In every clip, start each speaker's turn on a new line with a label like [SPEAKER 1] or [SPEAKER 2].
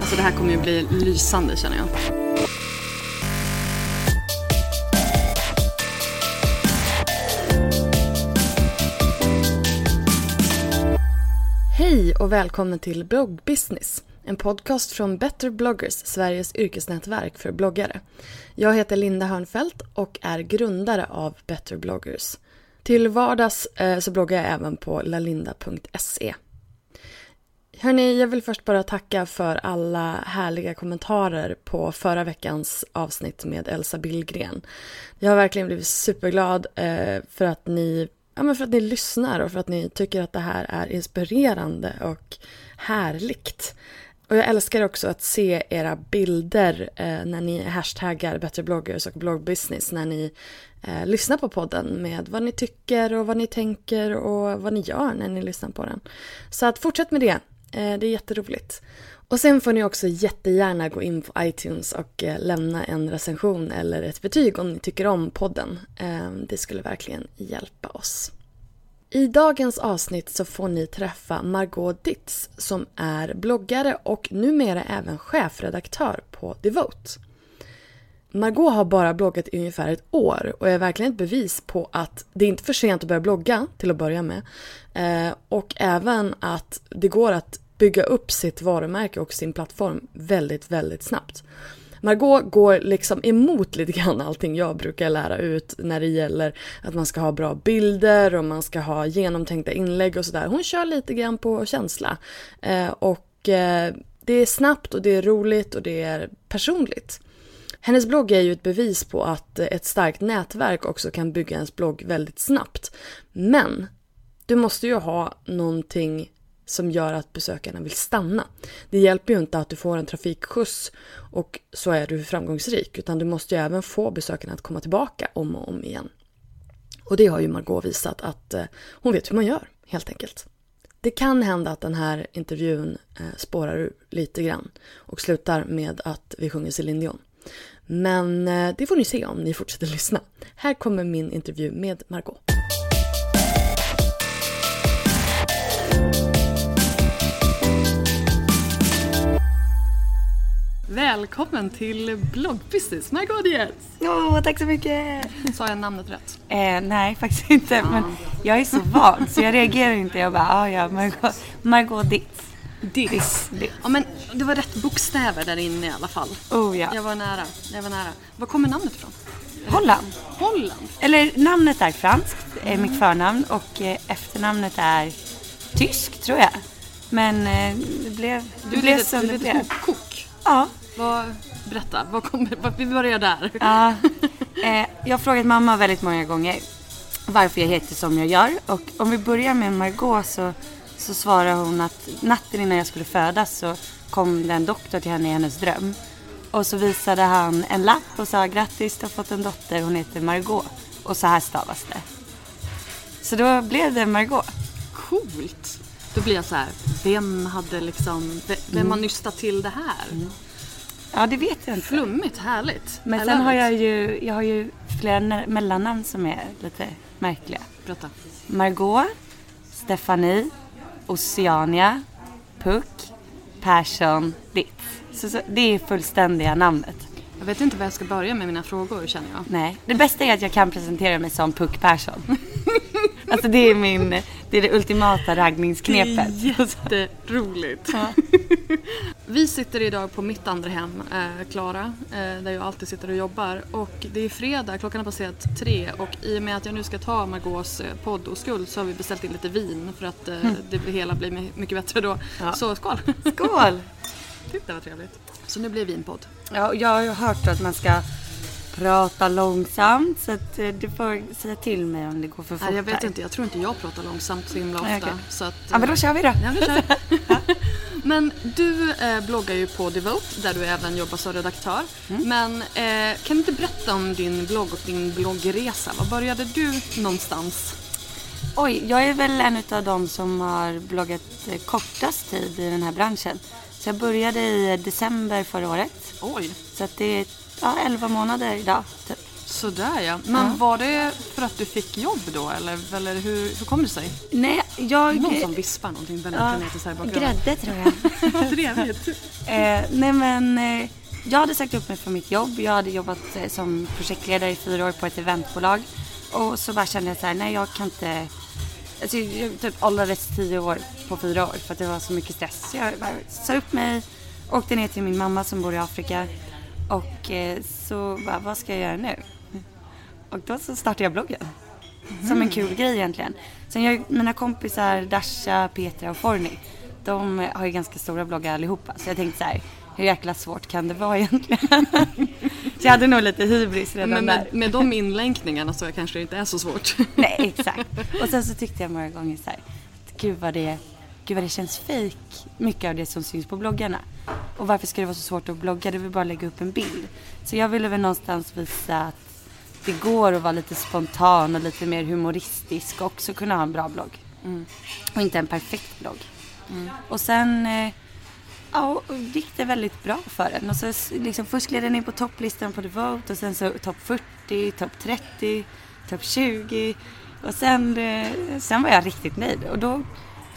[SPEAKER 1] Alltså det här kommer ju bli lysande känner jag. Hej och välkomna till Bloggbusiness. En podcast från Better bloggers, Sveriges yrkesnätverk för bloggare. Jag heter Linda Hörnfeldt och är grundare av Better bloggers. Till vardags eh, så bloggar jag även på lalinda.se. Hörni, jag vill först bara tacka för alla härliga kommentarer på förra veckans avsnitt med Elsa Billgren. Jag har verkligen blivit superglad eh, för att ni Ja, men för att ni lyssnar och för att ni tycker att det här är inspirerande och härligt. Och jag älskar också att se era bilder eh, när ni hashtaggar Bättre bloggers och bloggbusiness när ni eh, lyssnar på podden med vad ni tycker och vad ni tänker och vad ni gör när ni lyssnar på den. Så att fortsätt med det. Eh, det är jätteroligt. Och sen får ni också jättegärna gå in på iTunes och eh, lämna en recension eller ett betyg om ni tycker om podden. Eh, det skulle verkligen hjälpa oss. I dagens avsnitt så får ni träffa Margot Ditz som är bloggare och numera även chefredaktör på Devote. Margot har bara bloggat i ungefär ett år och är verkligen ett bevis på att det är inte för sent att börja blogga till att börja med. Eh, och även att det går att bygga upp sitt varumärke och sin plattform väldigt, väldigt snabbt. Margot går liksom emot lite grann allting jag brukar lära ut när det gäller att man ska ha bra bilder och man ska ha genomtänkta inlägg och sådär. Hon kör lite grann på känsla. Eh, och eh, det är snabbt och det är roligt och det är personligt. Hennes blogg är ju ett bevis på att ett starkt nätverk också kan bygga ens blogg väldigt snabbt. Men du måste ju ha någonting som gör att besökarna vill stanna. Det hjälper ju inte att du får en trafikskjuts och så är du framgångsrik utan du måste ju även få besökarna att komma tillbaka om och om igen. Och det har ju Margot visat att eh, hon vet hur man gör helt enkelt. Det kan hända att den här intervjun eh, spårar ur lite grann och slutar med att vi sjunger Céline Dion. Men eh, det får ni se om ni fortsätter lyssna. Här kommer min intervju med Margot. Välkommen till bloggbusiness, Margot Dietz.
[SPEAKER 2] Åh, tack så mycket!
[SPEAKER 1] Sa jag namnet rätt?
[SPEAKER 2] Eh, nej, faktiskt inte. Men jag är så van så jag reagerar inte. Jag bara, ah, ja, Margot, Margot Ditz.
[SPEAKER 1] Ditz. Ja, men det var rätt bokstäver där inne i alla fall.
[SPEAKER 2] Oh ja.
[SPEAKER 1] Jag var nära. Jag var nära. Var kommer namnet ifrån?
[SPEAKER 2] Holland.
[SPEAKER 1] Holland?
[SPEAKER 2] Eller namnet är franskt, är mitt förnamn och eh, efternamnet är tysk tror jag. Men eh, det blev, det
[SPEAKER 1] Du
[SPEAKER 2] blev
[SPEAKER 1] är
[SPEAKER 2] som
[SPEAKER 1] lite,
[SPEAKER 2] det
[SPEAKER 1] lite
[SPEAKER 2] blev.
[SPEAKER 1] kok.
[SPEAKER 2] Ja.
[SPEAKER 1] Vad, berätta, vad kommer, vad, vi börjar där.
[SPEAKER 2] Ja, eh, jag har frågat mamma väldigt många gånger varför jag heter som jag gör. Och om vi börjar med Margot så, så svarar hon att natten innan jag skulle födas så kom det en doktor till henne i hennes dröm. Och så visade han en lapp och sa grattis du har fått en dotter, hon heter Margot. Och så här stavas det. Så då blev det Margot.
[SPEAKER 1] Coolt. Då blir jag så här, vem hade liksom, ve- vem
[SPEAKER 2] Mm.
[SPEAKER 1] har nystat till det här?
[SPEAKER 2] Ja, det vet jag inte.
[SPEAKER 1] Flummigt, härligt.
[SPEAKER 2] Men sen har jag ju, jag har ju flera mellannamn som är lite märkliga.
[SPEAKER 1] Berätta.
[SPEAKER 2] Margot, Stefanie, Oceania, Puck, Persson, Ditz. Så, så, det är fullständiga namnet.
[SPEAKER 1] Jag vet inte var jag ska börja med mina frågor känner jag.
[SPEAKER 2] Nej, det bästa är att jag kan presentera mig som Puck Persson. alltså det är min, det är det ultimata raggningsknepet.
[SPEAKER 1] jätteroligt. Vi sitter idag på mitt andra hem, eh, Klara, eh, där jag alltid sitter och jobbar. Och det är fredag, klockan har passerat tre och i och med att jag nu ska ta Margaux eh, podd och skuld så har vi beställt in lite vin för att eh, det blir- hela blir my- mycket bättre då.
[SPEAKER 2] Ja.
[SPEAKER 1] Så skål!
[SPEAKER 2] Skål!
[SPEAKER 1] det var trevligt. Så nu blir det vinpodd.
[SPEAKER 2] Ja, jag har ju hört att man ska prata långsamt så att eh, du får säga till mig om det går för fort
[SPEAKER 1] Nej, jag vet
[SPEAKER 2] här.
[SPEAKER 1] inte, jag tror inte jag pratar långsamt så himla ofta.
[SPEAKER 2] Nej, okej.
[SPEAKER 1] Så att,
[SPEAKER 2] Ja, men då kör vi då.
[SPEAKER 1] Ja, kör. Men du eh, bloggar ju på Devote där du även jobbar som redaktör.
[SPEAKER 2] Mm.
[SPEAKER 1] Men eh, kan du inte berätta om din blogg och din bloggresa? Var började du någonstans?
[SPEAKER 2] Oj, jag är väl en av dem som har bloggat eh, kortast tid i den här branschen. Så jag började i december förra året.
[SPEAKER 1] Oj,
[SPEAKER 2] Så det är ja, 11 månader idag. Typ.
[SPEAKER 1] sådär ja. Men
[SPEAKER 2] Ja.
[SPEAKER 1] var det för att du fick jobb då eller, eller hur, hur kom det sig?
[SPEAKER 2] Nej, jag...
[SPEAKER 1] Någon som vispar någonting väldigt
[SPEAKER 2] Ja,
[SPEAKER 1] frenetiskt här i bakgrunden.
[SPEAKER 2] grädde tror jag.
[SPEAKER 1] Trevligt.
[SPEAKER 2] Eh, nej men eh, jag hade sagt upp mig från mitt jobb. Jag hade jobbat eh, som projektledare i fyra år på ett eventbolag. Och så bara kände jag så här, nej jag kan inte. Alltså, jag typ åldrades tio år på fyra år för att det var så mycket stress. Så jag bara sa upp mig, åkte ner till min mamma som bor i Afrika. Och eh, så bara, vad ska jag göra nu? Och då så startade jag bloggen. Som en kul grej egentligen. Sen jag, mina kompisar Dasha, Petra och Forni. De har ju ganska stora bloggar allihopa. Så jag tänkte så här, hur jäkla svårt kan det vara egentligen? så jag hade nog lite hybris redan
[SPEAKER 1] Men
[SPEAKER 2] där.
[SPEAKER 1] med, med de inlänkningarna så kanske det inte är så svårt.
[SPEAKER 2] Nej, exakt. Och sen så tyckte jag många gånger så här, gud vad det, gud vad det känns fake mycket av det som syns på bloggarna. Och varför ska det vara så svårt att blogga? Det vill bara lägga upp en bild. Så jag ville väl någonstans visa att det går att vara lite spontan och lite mer humoristisk och också kunna ha en bra blogg. Och inte en perfekt blogg. Och sen eh, ja, och gick det väldigt bra för den. Och så liksom, först gled den in på topplistan på Devote och sen så topp 40, topp 30, topp 20. Och sen, eh, sen var jag riktigt nöjd. Och då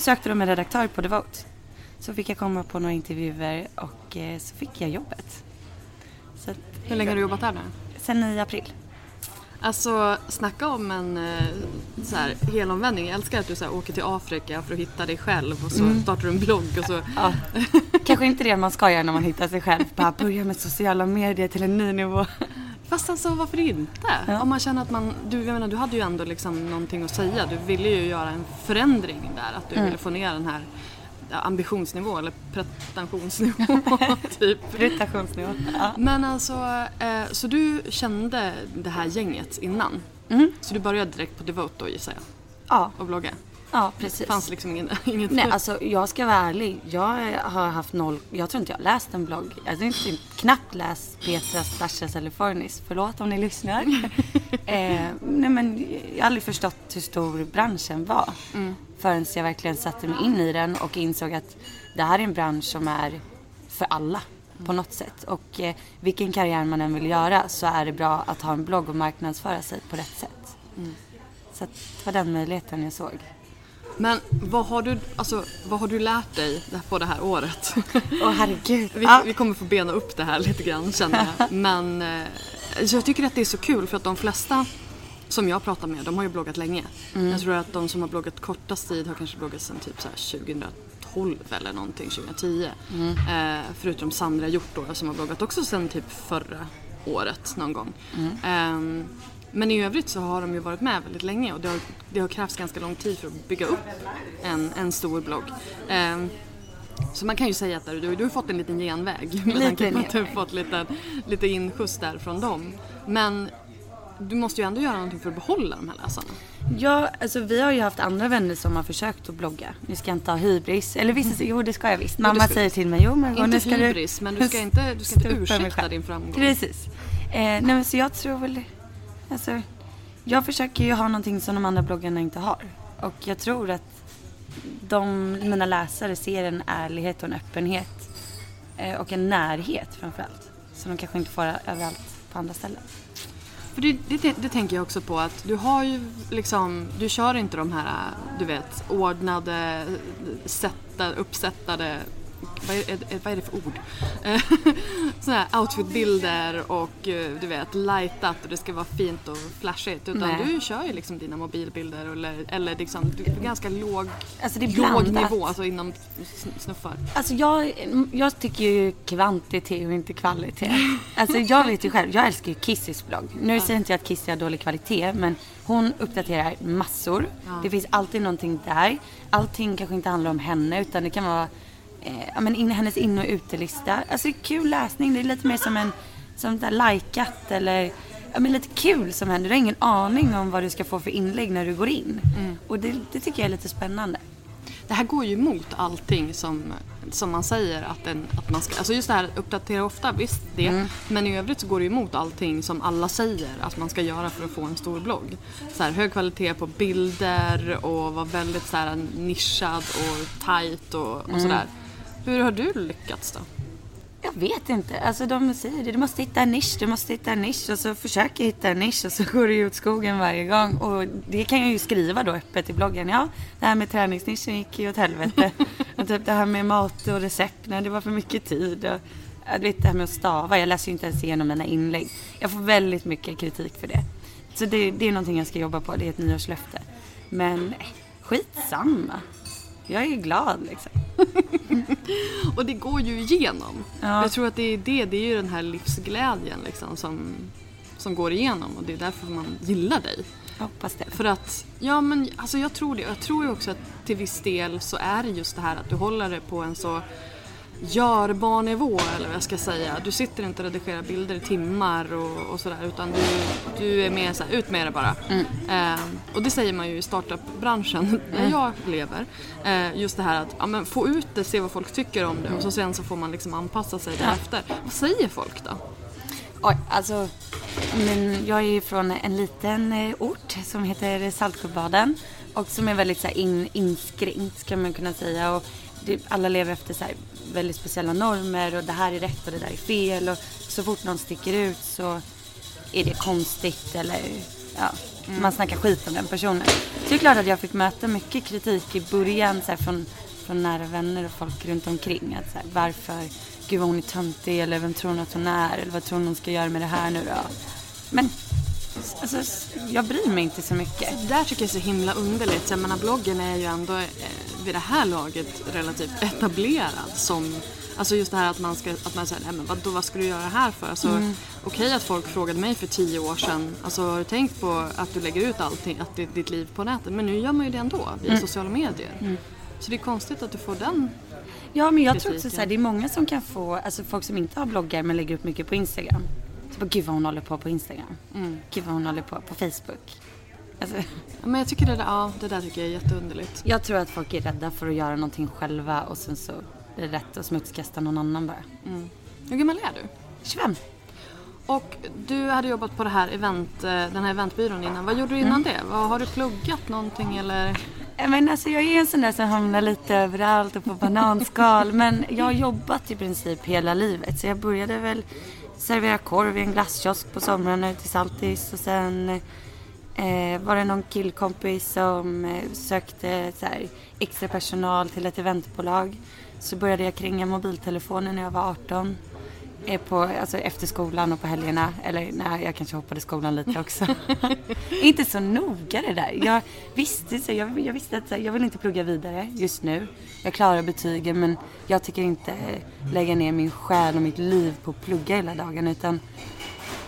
[SPEAKER 2] sökte de en redaktör på Devote. Så fick jag komma på några intervjuer och eh, så fick jag jobbet. Så att,
[SPEAKER 1] Hur länge har du jobbat här nu?
[SPEAKER 2] sen i april.
[SPEAKER 1] Alltså snacka om en eh, så här, helomvändning. Jag älskar att du så här, åker till Afrika för att hitta dig själv och så
[SPEAKER 2] Mm.
[SPEAKER 1] startar du en blogg och så
[SPEAKER 2] Ja. Kanske inte det man ska göra när man hittar sig själv. Bara börja med sociala medier till en ny nivå.
[SPEAKER 1] Fast alltså varför inte?
[SPEAKER 2] Ja.
[SPEAKER 1] Om man känner att man, du, jag menar, du hade ju ändå liksom någonting att säga. Du ville ju göra en förändring där. Att du
[SPEAKER 2] Mm.
[SPEAKER 1] ville få ner den här ambitionsnivå eller pretentionsnivå typ.
[SPEAKER 2] Irritationsnivå. Ja.
[SPEAKER 1] Men alltså, eh, så du kände det här gänget innan?
[SPEAKER 2] Mm.
[SPEAKER 1] Så du började direkt på Devote då gissar jag?
[SPEAKER 2] Ja,
[SPEAKER 1] Och blogga?
[SPEAKER 2] Ja
[SPEAKER 1] Det
[SPEAKER 2] precis.
[SPEAKER 1] fanns liksom ingen, inget
[SPEAKER 2] Nej, alltså jag ska vara ärlig. Jag har haft noll, jag tror inte jag har läst en blogg. Jag har inte, knappt läst Petras, Dashas eller Fornis. Förlåt om ni lyssnar. eh, nej men jag har aldrig förstått hur stor branschen var. Förrän jag verkligen satte mig in i den och insåg att det här är en bransch som är för alla på något sätt. Och eh, vilken karriär man än vill göra så är det bra att ha en blogg och marknadsföra sig på rätt sätt. Så att det var den möjligheten jag såg.
[SPEAKER 1] Men vad har du, alltså, vad har du lärt dig på det här året?
[SPEAKER 2] Åh herregud.
[SPEAKER 1] Vi,
[SPEAKER 2] Ja.
[SPEAKER 1] vi kommer få bena upp det här lite grann känner jag. Men eh, jag tycker att det är så kul för att de flesta som jag pratar med, de har ju bloggat länge. Jag tror att de som har bloggat kortast tid har kanske bloggat sedan typ så här 2012 eller någonting, 2010. Eh, förutom Sandra Hjort då, som har bloggat också sedan typ förra året någon gång. Ehm, men i övrigt så har de ju varit med väldigt länge och det har, det har krävts ganska lång tid för att bygga upp en, en stor blogg. Ehm, så man kan ju säga att du, du har fått en liten genväg med tanke på att du har fått lite, lite inskjuts där från dem. Men du måste ju ändå göra någonting för att behålla de här läsarna.
[SPEAKER 2] Ja, alltså vi har ju haft andra vänner som har försökt att blogga. Nu ska jag inte ha hybris. Eller säger, jo det ska jag visst. Mamma
[SPEAKER 1] ska
[SPEAKER 2] säger till mig, jo men
[SPEAKER 1] Inte
[SPEAKER 2] nu ska
[SPEAKER 1] hybris, men du ska inte, du ska inte ursäkta din framgång.
[SPEAKER 2] Precis. Eh, nej men så jag tror väl, alltså, jag försöker ju ha någonting som de andra bloggarna inte har. Och jag tror att de, mina läsare ser en ärlighet och en öppenhet. Eh, och en närhet framförallt. Som de kanske inte får överallt på andra ställen.
[SPEAKER 1] För det, det, det, tänker jag också på att du har ju liksom, du kör inte de här, du vet, ordnade, eh, sätta, uppsättade vad är, vad är det för ord? Sådana här outfitbilder och eh, du vet lightat och det ska vara fint och flashigt. Utan Nej. du kör ju liksom dina mobilbilder eller, eller liksom, du är ganska låg, alltså det är låg nivå alltså inom snuffar.
[SPEAKER 2] Alltså jag, jag tycker ju kvantitet och inte kvalitet. Alltså jag vet ju själv, jag älskar ju Kissys blogg. Nu säger inte jag att Kissy har dålig kvalitet men hon uppdaterar massor. Ja. Det finns alltid någonting där. Allting kanske inte handlar om henne utan det kan vara eh, men in, hennes in och utelista. Alltså det är kul läsning. Det är lite mer som en som där likat eller ja, men lite kul som händer. Du har ingen aning om vad du ska få för inlägg när du går in. Mm. Och det, det, tycker jag är lite spännande.
[SPEAKER 1] Det här går ju emot allting som, som man säger att, en, att man ska... Alltså just det här uppdatera ofta, visst det. Mm. Men i övrigt så går det emot allting som alla säger att man ska göra för att få en stor blogg. Så här, hög kvalitet på bilder och vara väldigt så här, nischad och tight och, och mm. sådär. Hur har du lyckats då?
[SPEAKER 2] Jag vet inte. Alltså de säger det, du måste hitta en nisch, du måste hitta en nisch och så försöker jag hitta en nisch och så går det ju åt skogen varje gång. Och det kan jag ju skriva då öppet i bloggen. Ja, det här med träningsnischen gick ju åt helvete. och typ det här med mat och recept, nej det var för mycket tid. Och, du vet det här med att stava, jag läser ju inte ens igenom mina inlägg. Jag får väldigt mycket kritik för det. Så det, det är någonting jag ska jobba på, det är ett nyårslöfte. Men nej, skitsamma. Jag är glad liksom.
[SPEAKER 1] och det går ju igenom. Ja. Jag tror att det är det, det är ju den här livsglädjen liksom som, som går igenom och det är därför man gillar dig.
[SPEAKER 2] Jag hoppas det.
[SPEAKER 1] För att, ja men alltså jag tror det. Jag tror ju också att till viss del så är det just det här att du håller det på en så görbar nivå eller vad jag ska säga. Du sitter inte och redigerar bilder i timmar och, och sådär utan du, du är mer såhär, ut med det bara. Mm. Eh, och det säger man ju i startup-branschen där mm. jag lever. Eh, just det här att ja, men få ut det, se vad folk tycker om det mm. och så sen så får man liksom anpassa sig därefter. Vad säger folk då?
[SPEAKER 2] Oj, alltså men jag är ju från en liten eh, ort som heter Saltsjöbaden och som är väldigt så här, in, inskränkt kan man kunna säga. Och det, alla lever efter så väldigt speciella normer och det här är rätt och det där är fel. Och så fort någon sticker ut så är det konstigt eller ja, mm. man snackar skit om den personen. Så det är klart att jag fick möta mycket kritik i början så här, från, från nära vänner och folk runt omkring. Att, så här, varför, gud vad hon är töntig eller vem tror hon att hon är eller vad tror hon hon ska göra med det här nu då. Men Alltså, jag bryr mig inte så mycket.
[SPEAKER 1] Det där tycker jag är så himla underligt. Jag menar, bloggen är ju ändå eh, vid det här laget relativt etablerad som Alltså just det här att man ska, att man säger, nej men vadå, vad ska du göra här för? Alltså, mm. Okej okay att folk frågade mig för tio år sedan, alltså har du tänkt på att du lägger ut allting, att det ditt liv på nätet? Men nu gör man ju det ändå via mm. sociala medier. Mm. Så det är konstigt att du får den
[SPEAKER 2] Ja men jag kritiken. tror också så här, det är många som kan få, alltså folk som inte har bloggar men lägger upp mycket på Instagram. Så gud vad hon håller på på Instagram. Mm. Gud vad hon håller på på Facebook.
[SPEAKER 1] Alltså. Men jag tycker det där, ja, det där tycker jag är jätteunderligt.
[SPEAKER 2] Jag tror att folk är rädda för att göra någonting själva och sen så är det rätt att smutskasta någon annan bara. Mm.
[SPEAKER 1] Hur gammal är du?
[SPEAKER 2] 25.
[SPEAKER 1] Och du hade jobbat på det här event, eh, den här eventbyrån innan. Vad gjorde du innan mm. det? Vad, har du pluggat någonting eller?
[SPEAKER 2] Men alltså jag är en sån där som hamnar lite överallt och på bananskal. men jag har jobbat i princip hela livet. Så jag började väl servera korv i en glasskiosk på somrarna ute i Saltis och sen eh, var det någon killkompis som eh, sökte så här, extra personal till ett eventbolag. Så började jag kringa mobiltelefonen när jag var 18 på, alltså efter skolan och på helgerna. Eller nej, jag kanske hoppade skolan lite också. inte så noga det där. Jag visste, så jag, jag visste att så, jag vill inte plugga vidare just nu. Jag klarar betygen men jag tycker inte lägga ner min själ och mitt liv på att plugga hela dagen. Utan,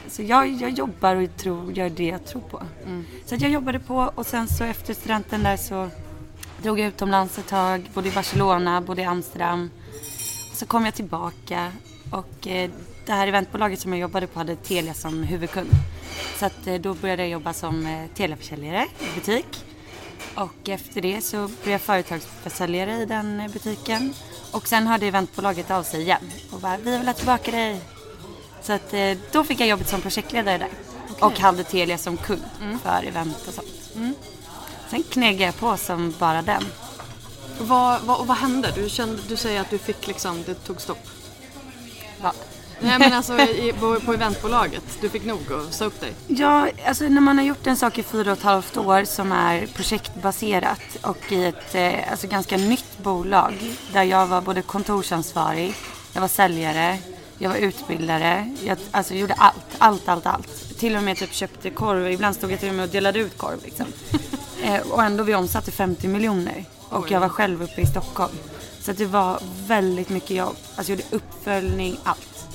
[SPEAKER 2] så jag, jag jobbar och tror, gör det jag tror på. Mm. Så jag jobbade på och sen så efter studenten där så drog jag utomlands ett tag. Både i Barcelona, både i Amsterdam. Så kom jag tillbaka och eh, det här eventbolaget som jag jobbade på hade Telia som huvudkund. Så att eh, då började jag jobba som eh, Telia-försäljare i butik. Och efter det så blev jag företagsförsäljare i den butiken. Och sen hörde eventbolaget av sig igen och bara, vi vill ha tillbaka dig. Så att då fick jag jobbet som projektledare där. Okay. Och hade Telia som kund mm. för event och sånt. Mm. Sen kneggade jag på som bara den.
[SPEAKER 1] Vad, vad, vad hände? Du, kände, du säger att du fick liksom, det tog stopp.
[SPEAKER 2] Ja.
[SPEAKER 1] Nej men alltså i, på, på eventbolaget, du fick nog att sa upp dig.
[SPEAKER 2] Ja, alltså när man har gjort en sak i fyra och ett halvt år som är projektbaserat och i ett eh, alltså, ganska nytt bolag där jag var både kontorsansvarig, jag var säljare, jag var utbildare, jag alltså, gjorde allt, allt, allt, allt. Till och med typ köpte korv, ibland stod jag till och med och delade ut korv liksom. eh, och ändå vi omsatte 50 miljoner och jag var själv uppe i Stockholm. Så att det var väldigt mycket jobb. Alltså jag gjorde uppföljning, allt.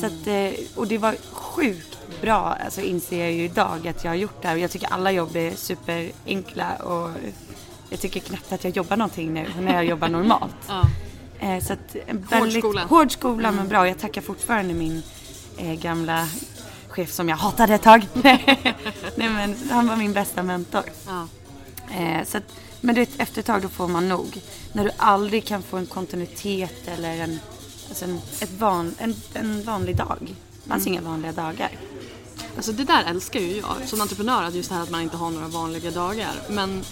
[SPEAKER 2] Så att, eh, och det var sjukt bra, alltså inser jag ju idag att jag har gjort det här. Jag tycker alla jobb är superenkla och jag tycker knappt att jag jobbar någonting nu när jag jobbar normalt.
[SPEAKER 1] Ja.
[SPEAKER 2] Eh, så att en väldigt,
[SPEAKER 1] skola.
[SPEAKER 2] Hård skola men bra. Jag tackar fortfarande min eh, gamla chef som jag hatade ett tag. Nej men han var min bästa mentor.
[SPEAKER 1] Ja.
[SPEAKER 2] Eh, så att, men du vet, efter ett tag då får man nog. När du aldrig kan få en kontinuitet eller en, alltså en, ett van, en, en vanlig dag. Det fanns inga vanliga dagar.
[SPEAKER 1] Alltså det där älskar ju jag som entreprenör, att just det här att man inte har några vanliga dagar. Men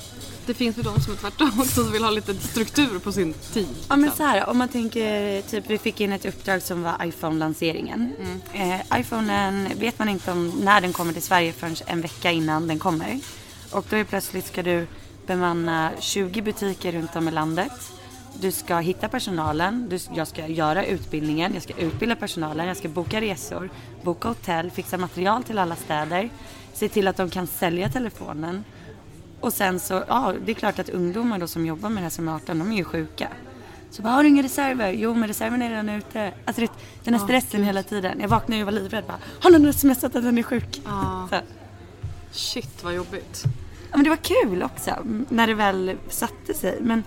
[SPEAKER 1] det finns ju de som är tvärtom också som vill ha lite struktur på sin tid.
[SPEAKER 2] Ja men
[SPEAKER 1] liksom.
[SPEAKER 2] så här, om man tänker, typ vi fick in ett uppdrag som var iPhone-lanseringen. Eh, iPhonen vet man inte om när den kommer till Sverige förrän en vecka innan den kommer. Och då är plötsligt ska du bemanna 20 butiker runt om i landet. Du ska hitta personalen, du, jag ska göra utbildningen, jag ska utbilda personalen, jag ska boka resor, boka hotell, fixa material till alla städer, se till att de kan sälja telefonen. Och sen så, ja det är klart att ungdomar då som jobbar med det här som är 18, de är ju sjuka. Så bara, har du inga reserver? Jo men reserven är redan ute. Alltså den här stressen hela tiden. Jag vaknade och var livrädd bara, har någon smsat att den är sjuk?
[SPEAKER 1] Ja. Shit vad jobbigt.
[SPEAKER 2] Ja, men det var kul också när det väl satte sig. Men,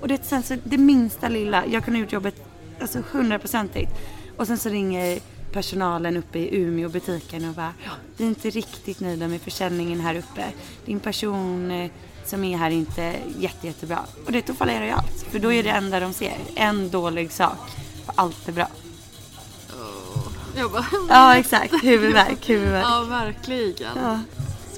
[SPEAKER 2] och det, sen så, det minsta lilla, jag kunde ha gjort jobbet alltså hundraprocentigt. Och sen så ringer personalen uppe i Umeå butiken och bara, vi är inte riktigt nöjda med försäljningen här uppe. Din person eh, som är här är inte jätte, jättebra. Och det, då fallerar ju allt. För då är det enda de ser, en dålig sak. Och allt är bra.
[SPEAKER 1] Jag bara,
[SPEAKER 2] Ja exakt, huvudvärk, huvudvärk.
[SPEAKER 1] ja verkligen.
[SPEAKER 2] Ja.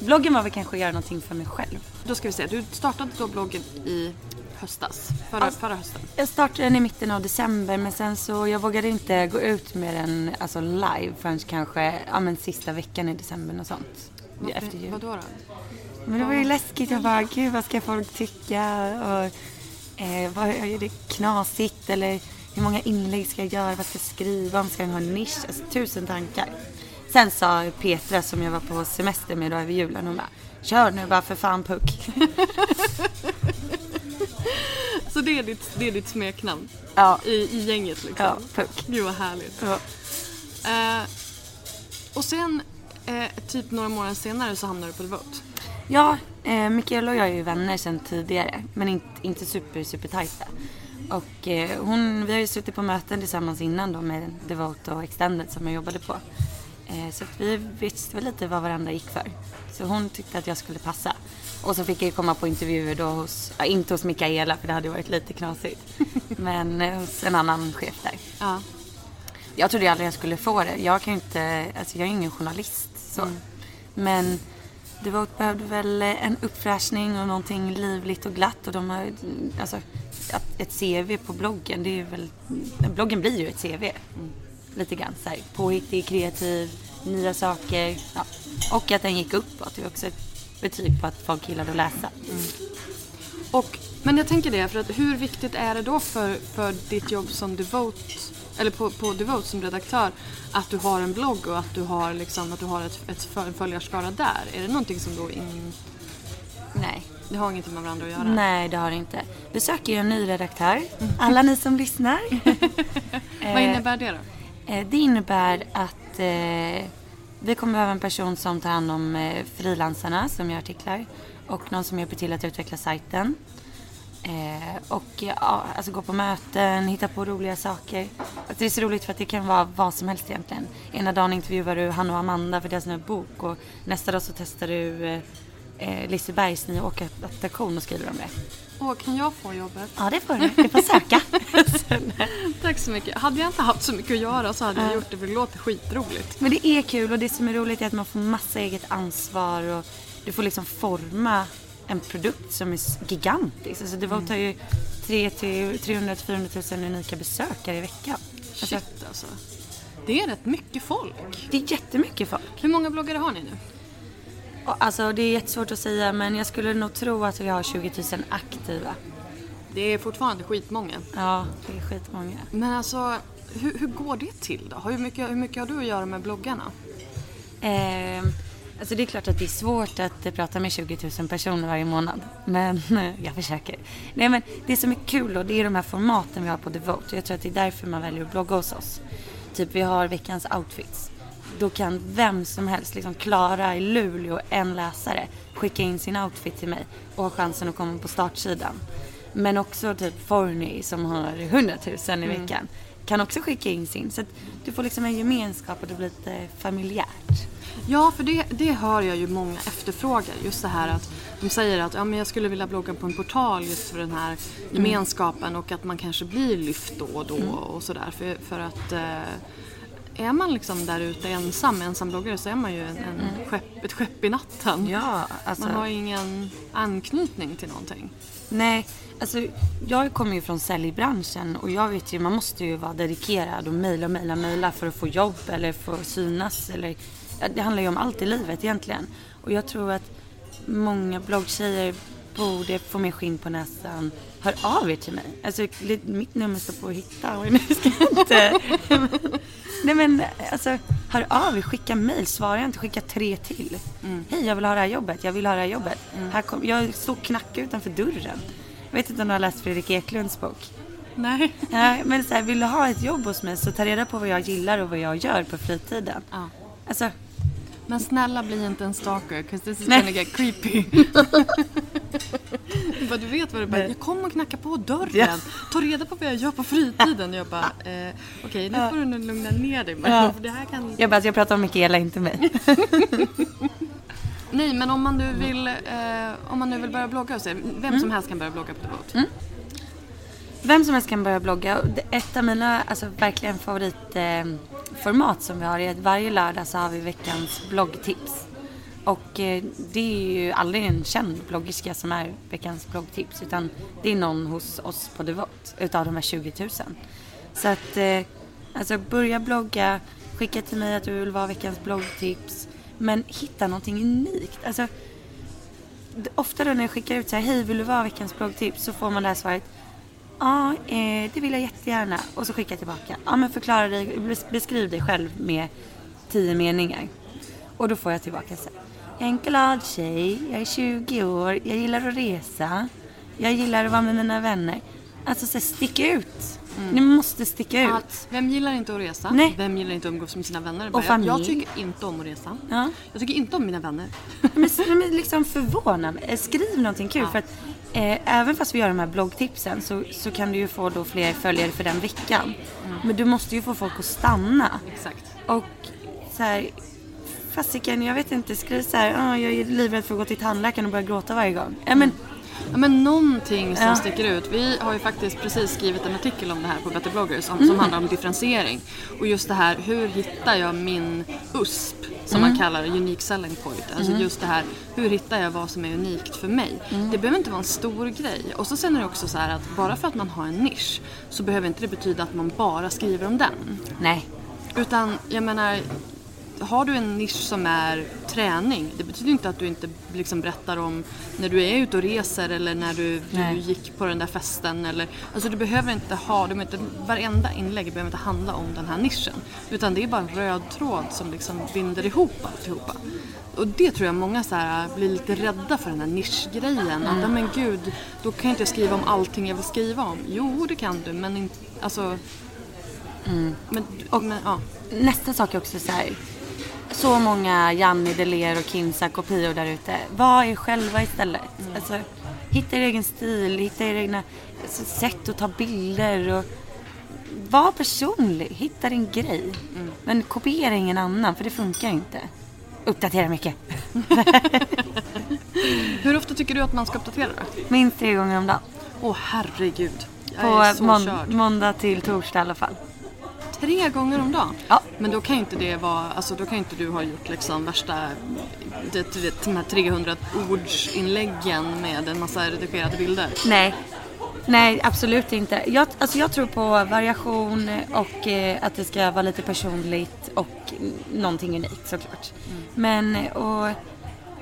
[SPEAKER 2] Bloggen var väl kanske att göra någonting för mig själv.
[SPEAKER 1] Då ska vi se, du startade då bloggen i höstas, förra, förra hösten.
[SPEAKER 2] Jag startade den i mitten av december men sen så jag vågade inte gå ut med den alltså live förrän kanske ja, men sista veckan i december och sånt. Efter jul.
[SPEAKER 1] Vadå då?
[SPEAKER 2] Men det var ju läskigt. Jag bara, gud vad ska folk tycka? Och, eh, vad, är det knasigt? Eller hur många inlägg ska jag göra? Vad ska jag skriva om? Ska den ha en nisch? Alltså, tusen tankar. Sen sa Petra som jag var på semester med då över julen. Hon bara, kör nu bara för fan puck.
[SPEAKER 1] Så det är ditt, det är ditt smeknamn
[SPEAKER 2] ja,
[SPEAKER 1] i, i gänget liksom?
[SPEAKER 2] ja, puck.
[SPEAKER 1] Gud vad härligt.
[SPEAKER 2] Ja.
[SPEAKER 1] Eh, och sen, eh, typ några månader senare så hamnar du på Devote.
[SPEAKER 2] Ja, eh, Mikael och jag är ju vänner sedan tidigare. Men inte, inte super, super tajta. Och eh, hon, vi har ju suttit på möten tillsammans innan då med Devote och Extended som jag jobbade på. Eh, så vi visste väl lite vad varandra gick för. Så hon tyckte att jag skulle passa. Och så fick jag komma på intervjuer då hos, ja, inte hos Mikaela för det hade varit lite knasigt. men eh, hos en annan chef där.
[SPEAKER 1] Ja.
[SPEAKER 2] Jag trodde aldrig jag skulle få det. Jag kan ju inte, alltså jag är ingen journalist så. Men Devote behövde väl en uppfräschning och någonting livligt och glatt och de har, alltså ett CV på bloggen, det är väl, bloggen blir ju ett CV. Lite grann så här, påhittig, kreativ, nya saker. Ja. Och att den gick uppåt, det är också ett betyg på att folk gillade att läsa.
[SPEAKER 1] Och, men jag tänker det, för att hur viktigt är det då för, för ditt jobb som Devote, eller på, på Devote som redaktör, att du har en blogg och att du har, liksom, att du har ett, ett, en följarskara där? Är det någonting som då in,
[SPEAKER 2] Nej.
[SPEAKER 1] det har ingenting med varandra att göra?
[SPEAKER 2] Nej, det har det inte. Vi söker ju en ny redaktör. Alla ni som lyssnar.
[SPEAKER 1] Vad innebär det då?
[SPEAKER 2] Eh, det innebär att eh, vi kommer behöva en person som tar hand om eh, frilansarna som gör artiklar och någon som hjälper till att utveckla sajten. Eh, och ja, alltså gå på möten, hitta på roliga saker. Det är så roligt för att det kan vara vad som helst egentligen. Ena dagen intervjuar du Hanna och Amanda för deras nya bok och nästa dag så testar du eh, eh Lisebergs nya åkattraktion och skriver om det.
[SPEAKER 1] Åh, kan jag få jobbet?
[SPEAKER 2] Ja, det får du. Du får söka.
[SPEAKER 1] Tack så mycket. Hade jag inte haft så mycket att göra så hade jag gjort det för det låter skitroligt.
[SPEAKER 2] Men det är kul och det som är roligt är att man får massa eget ansvar och du får liksom forma en produkt som är gigantisk. Alltså Devote har ju 300 000-400 000 unika besökare i veckan. Alltså,
[SPEAKER 1] Shit alltså. Det är rätt mycket folk.
[SPEAKER 2] Det är jättemycket folk.
[SPEAKER 1] Hur många bloggare har ni nu?
[SPEAKER 2] Alltså det är jättesvårt att säga men jag skulle nog tro att vi har 20 000 aktiva.
[SPEAKER 1] Det är fortfarande skitmånga.
[SPEAKER 2] Ja, det är skitmånga.
[SPEAKER 1] Men alltså, hur, hur går det till då? Hur mycket, hur mycket har du att göra med bloggarna?
[SPEAKER 2] Eh, alltså det är klart att det är svårt att prata med 20 000 personer varje månad. Men jag försöker. Nej men det som är kul då, det är de här formaten vi har på Devote. Jag tror att det är därför man väljer att blogga hos oss. Typ vi har veckans outfits. Då kan vem som helst, liksom Klara i Luleå, en läsare, skicka in sin outfit till mig och ha chansen att komma på startsidan. Men också typ Forny som har 100 000 i veckan kan också skicka in sin. Så att du får liksom en gemenskap och det blir lite familjärt.
[SPEAKER 1] Ja, för det, det hör jag ju många efterfrågar. Just det här att de säger att ja, men jag skulle vilja blogga på en portal just för den här gemenskapen och att man kanske blir lyft då och då och sådär. För, för att eh, är man liksom där ute ensam, ensambloggare så är man ju en, en skepp, ett skepp i natten.
[SPEAKER 2] Ja, alltså.
[SPEAKER 1] Man har ju ingen anknytning till någonting.
[SPEAKER 2] Nej, alltså jag kommer ju från säljbranschen och jag vet ju, man måste ju vara dedikerad och mejla, mejla, mejla för att få jobb eller få synas eller det handlar ju om allt i livet egentligen. Och jag tror att många bloggtjejer borde få mer skinn på näsan. Hör av er till mig. Alltså mitt nummer står på att hitta och nu ska jag inte... Nej men alltså, hör av er, skicka mejl, svara inte, skicka tre till. Hej jag vill ha det här jobbet, jag vill ha det här jobbet. Här kom, jag står och knackar utanför dörren. Jag vet inte om du har läst Fredrik Eklunds bok?
[SPEAKER 1] Nej.
[SPEAKER 2] Ja, men så här, vill du ha ett jobb hos mig så ta reda på vad jag gillar och vad jag gör på fritiden.
[SPEAKER 1] Ja.
[SPEAKER 2] Alltså,
[SPEAKER 1] Men snälla bli inte en stalker, 'cause this is
[SPEAKER 2] Nej.
[SPEAKER 1] gonna get creepy. Du bara, du vet vad du bara, jag kommer och knackar på dörren.
[SPEAKER 2] Ja.
[SPEAKER 1] Ta reda på vad jag gör på fritiden. Jag bara, eh, okej nu får du lugna ner dig.
[SPEAKER 2] Ja.
[SPEAKER 1] för det här kan...
[SPEAKER 2] jag bara, jag pratar om Mikaela, inte mig.
[SPEAKER 1] Nej men om man nu vill, eh, om man nu vill börja blogga och så, vem som helst kan börja blogga på Devote.
[SPEAKER 2] Vem som helst kan börja blogga. Det- Ett av mina alltså, verkligen favoritformat eh, som vi har är att varje lördag så har vi veckans bloggtips. Och eh, det är ju aldrig en känd bloggerska som är veckans bloggtips utan det är någon hos oss på Devote utav de här 20 000. Så att eh, alltså börja blogga, skicka till mig att du vill vara veckans bloggtips men hitta någonting unikt. Alltså, ofta då när jag skickar ut så här, hej vill du vara veckans bloggtips? Så får man det här svaret, ja eh, det vill jag jättegärna. Och så skickar jag tillbaka, ja men förklara dig, beskriv dig själv med tio meningar. Och då får jag tillbaka så här, jag är en glad tjej, jag är 20 år, jag gillar att resa, jag gillar att vara med mina vänner. Alltså så här, stick ut. Ni måste sticka ut.
[SPEAKER 1] Att, vem gillar inte att resa?
[SPEAKER 2] Nej.
[SPEAKER 1] Vem gillar inte att umgås med sina vänner?
[SPEAKER 2] Och
[SPEAKER 1] jag, jag
[SPEAKER 2] familj.
[SPEAKER 1] tycker inte om att resa.
[SPEAKER 2] Ja.
[SPEAKER 1] Jag tycker inte om mina vänner.
[SPEAKER 2] Men, men liksom förvåna mig. Eh, Skriv någonting kul. För att, eh, även fast vi gör de här bloggtipsen så, så kan du ju få då fler följare för den veckan. Men du måste ju få folk att stanna.
[SPEAKER 1] Exakt.
[SPEAKER 2] Och så här, fasiken, jag vet inte, skriv så här, "Ah, jag är livrädd för att gå till tandläkaren och börja gråta varje gång. Ja, men,
[SPEAKER 1] Ja, men någonting som
[SPEAKER 2] Ja.
[SPEAKER 1] sticker ut. Vi har ju faktiskt precis skrivit en artikel om det här på Better bloggers som, som handlar om differentiering. Och just det här, hur hittar jag min USP som man kallar unique selling point. Alltså just det här, hur hittar jag vad som är unikt för mig? Det behöver inte vara en stor grej. Och så sen är det också så här att bara för att man har en nisch så behöver inte det betyda att man bara skriver om den.
[SPEAKER 2] nej.
[SPEAKER 1] Utan jag menar, har du en nisch som är träning, det betyder inte att du inte liksom berättar om när du är ute och reser eller när du, du gick på den där festen. Eller, alltså du behöver inte ha, du behöver inte, varenda inlägg behöver inte handla om den här nischen. Utan det är bara en röd tråd som liksom binder ihop alltihopa. Och det tror jag många så här blir lite rädda för den här nischgrejen. Att, "Ja, men gud, då kan inte jag skriva om allting jag vill skriva om. Jo, det kan du, men inte, alltså... Men, men, ja.
[SPEAKER 2] Nästa sak är också så här. Så många Janni Deler och Kinsa kopior där ute. Var er själva istället. Alltså, hitta er egen stil, hitta er egna alltså, sätt att ta bilder. Och, var personlig, hitta din grej. Men kopiera ingen annan för det funkar inte. Uppdatera mycket.
[SPEAKER 1] Hur ofta tycker du att man ska uppdatera det?
[SPEAKER 2] Minst tre gånger om dagen.
[SPEAKER 1] Åh herregud. Jag är
[SPEAKER 2] På
[SPEAKER 1] så
[SPEAKER 2] mån-
[SPEAKER 1] körd.
[SPEAKER 2] måndag till torsdag i alla fall.
[SPEAKER 1] Tre gånger om dagen?
[SPEAKER 2] Ja.
[SPEAKER 1] Men då kan ju inte det vara, alltså då kan inte du ha gjort liksom värsta, det, de här 300 ordsinläggen med en massa redigerade bilder.
[SPEAKER 2] Nej. Nej, absolut inte. Jag, alltså jag tror på variation och eh, att det ska vara lite personligt och någonting unikt såklart.
[SPEAKER 1] Mm.
[SPEAKER 2] Men, och,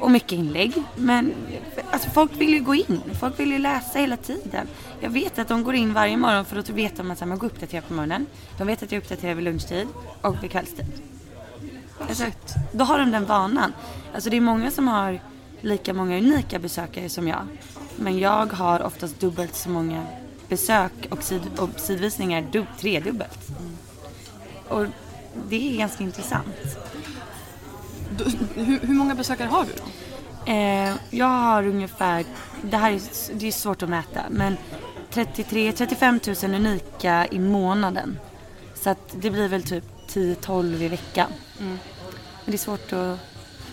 [SPEAKER 2] och mycket inlägg. Men alltså folk vill ju gå in. Folk vill ju läsa hela tiden. Jag vet att de går in varje morgon för att veta att man går uppdaterad på morgonen. De vet att jag uppdaterar vid lunchtid och vid kvällstid. Alltså, då har de den vanan. Alltså det är många som har lika många unika besökare som jag. Men jag har oftast dubbelt så många besök och, sid och sidvisningar dub tredubbelt. Och det är ganska intressant.
[SPEAKER 1] Hur, hur många besökare har du då?
[SPEAKER 2] Eh, jag har ungefär, det här är, det är svårt att mäta, men 33-35 000 unika i månaden. Så att det blir väl typ 10-12 i veckan. Men det är svårt att,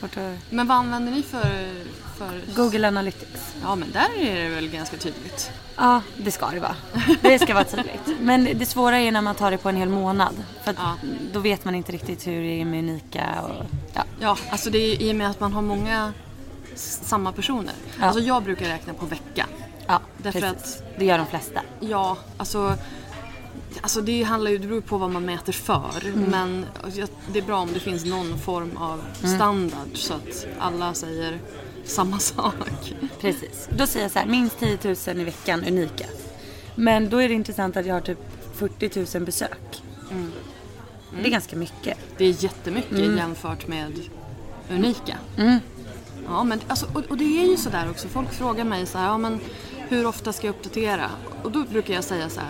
[SPEAKER 2] att...
[SPEAKER 1] Men vad använder ni för... för...
[SPEAKER 2] Google Analytics.
[SPEAKER 1] Ja, men där är det väl ganska tydligt.
[SPEAKER 2] Ja, det ska det vara. Det ska vara tydligt. Men det svåra är när man tar det på en hel månad. För att
[SPEAKER 1] Ja.
[SPEAKER 2] då vet man inte riktigt hur det är med unika och ja.
[SPEAKER 1] Ja, alltså det är i och med att man har många samma personer.
[SPEAKER 2] Ja.
[SPEAKER 1] Alltså jag brukar räkna på vecka.
[SPEAKER 2] Ja,
[SPEAKER 1] Därför
[SPEAKER 2] precis. Det gör de flesta.
[SPEAKER 1] Ja, alltså, alltså det handlar ju, det beror på vad man mäter för.
[SPEAKER 2] Mm.
[SPEAKER 1] Men det är bra om det finns någon form av
[SPEAKER 2] Mm.
[SPEAKER 1] standard så att alla säger samma sak.
[SPEAKER 2] Precis. Då säger jag så här, minst 10 000 i veckan unika. Men då är det intressant att jag har typ 40 000 besök. Det är ganska mycket.
[SPEAKER 1] Det är jättemycket
[SPEAKER 2] Mm.
[SPEAKER 1] jämfört med unika. Ja, men alltså, och, och det är ju sådär också. Folk frågar mig så här, ja men hur ofta ska jag uppdatera? Och då brukar jag säga så här.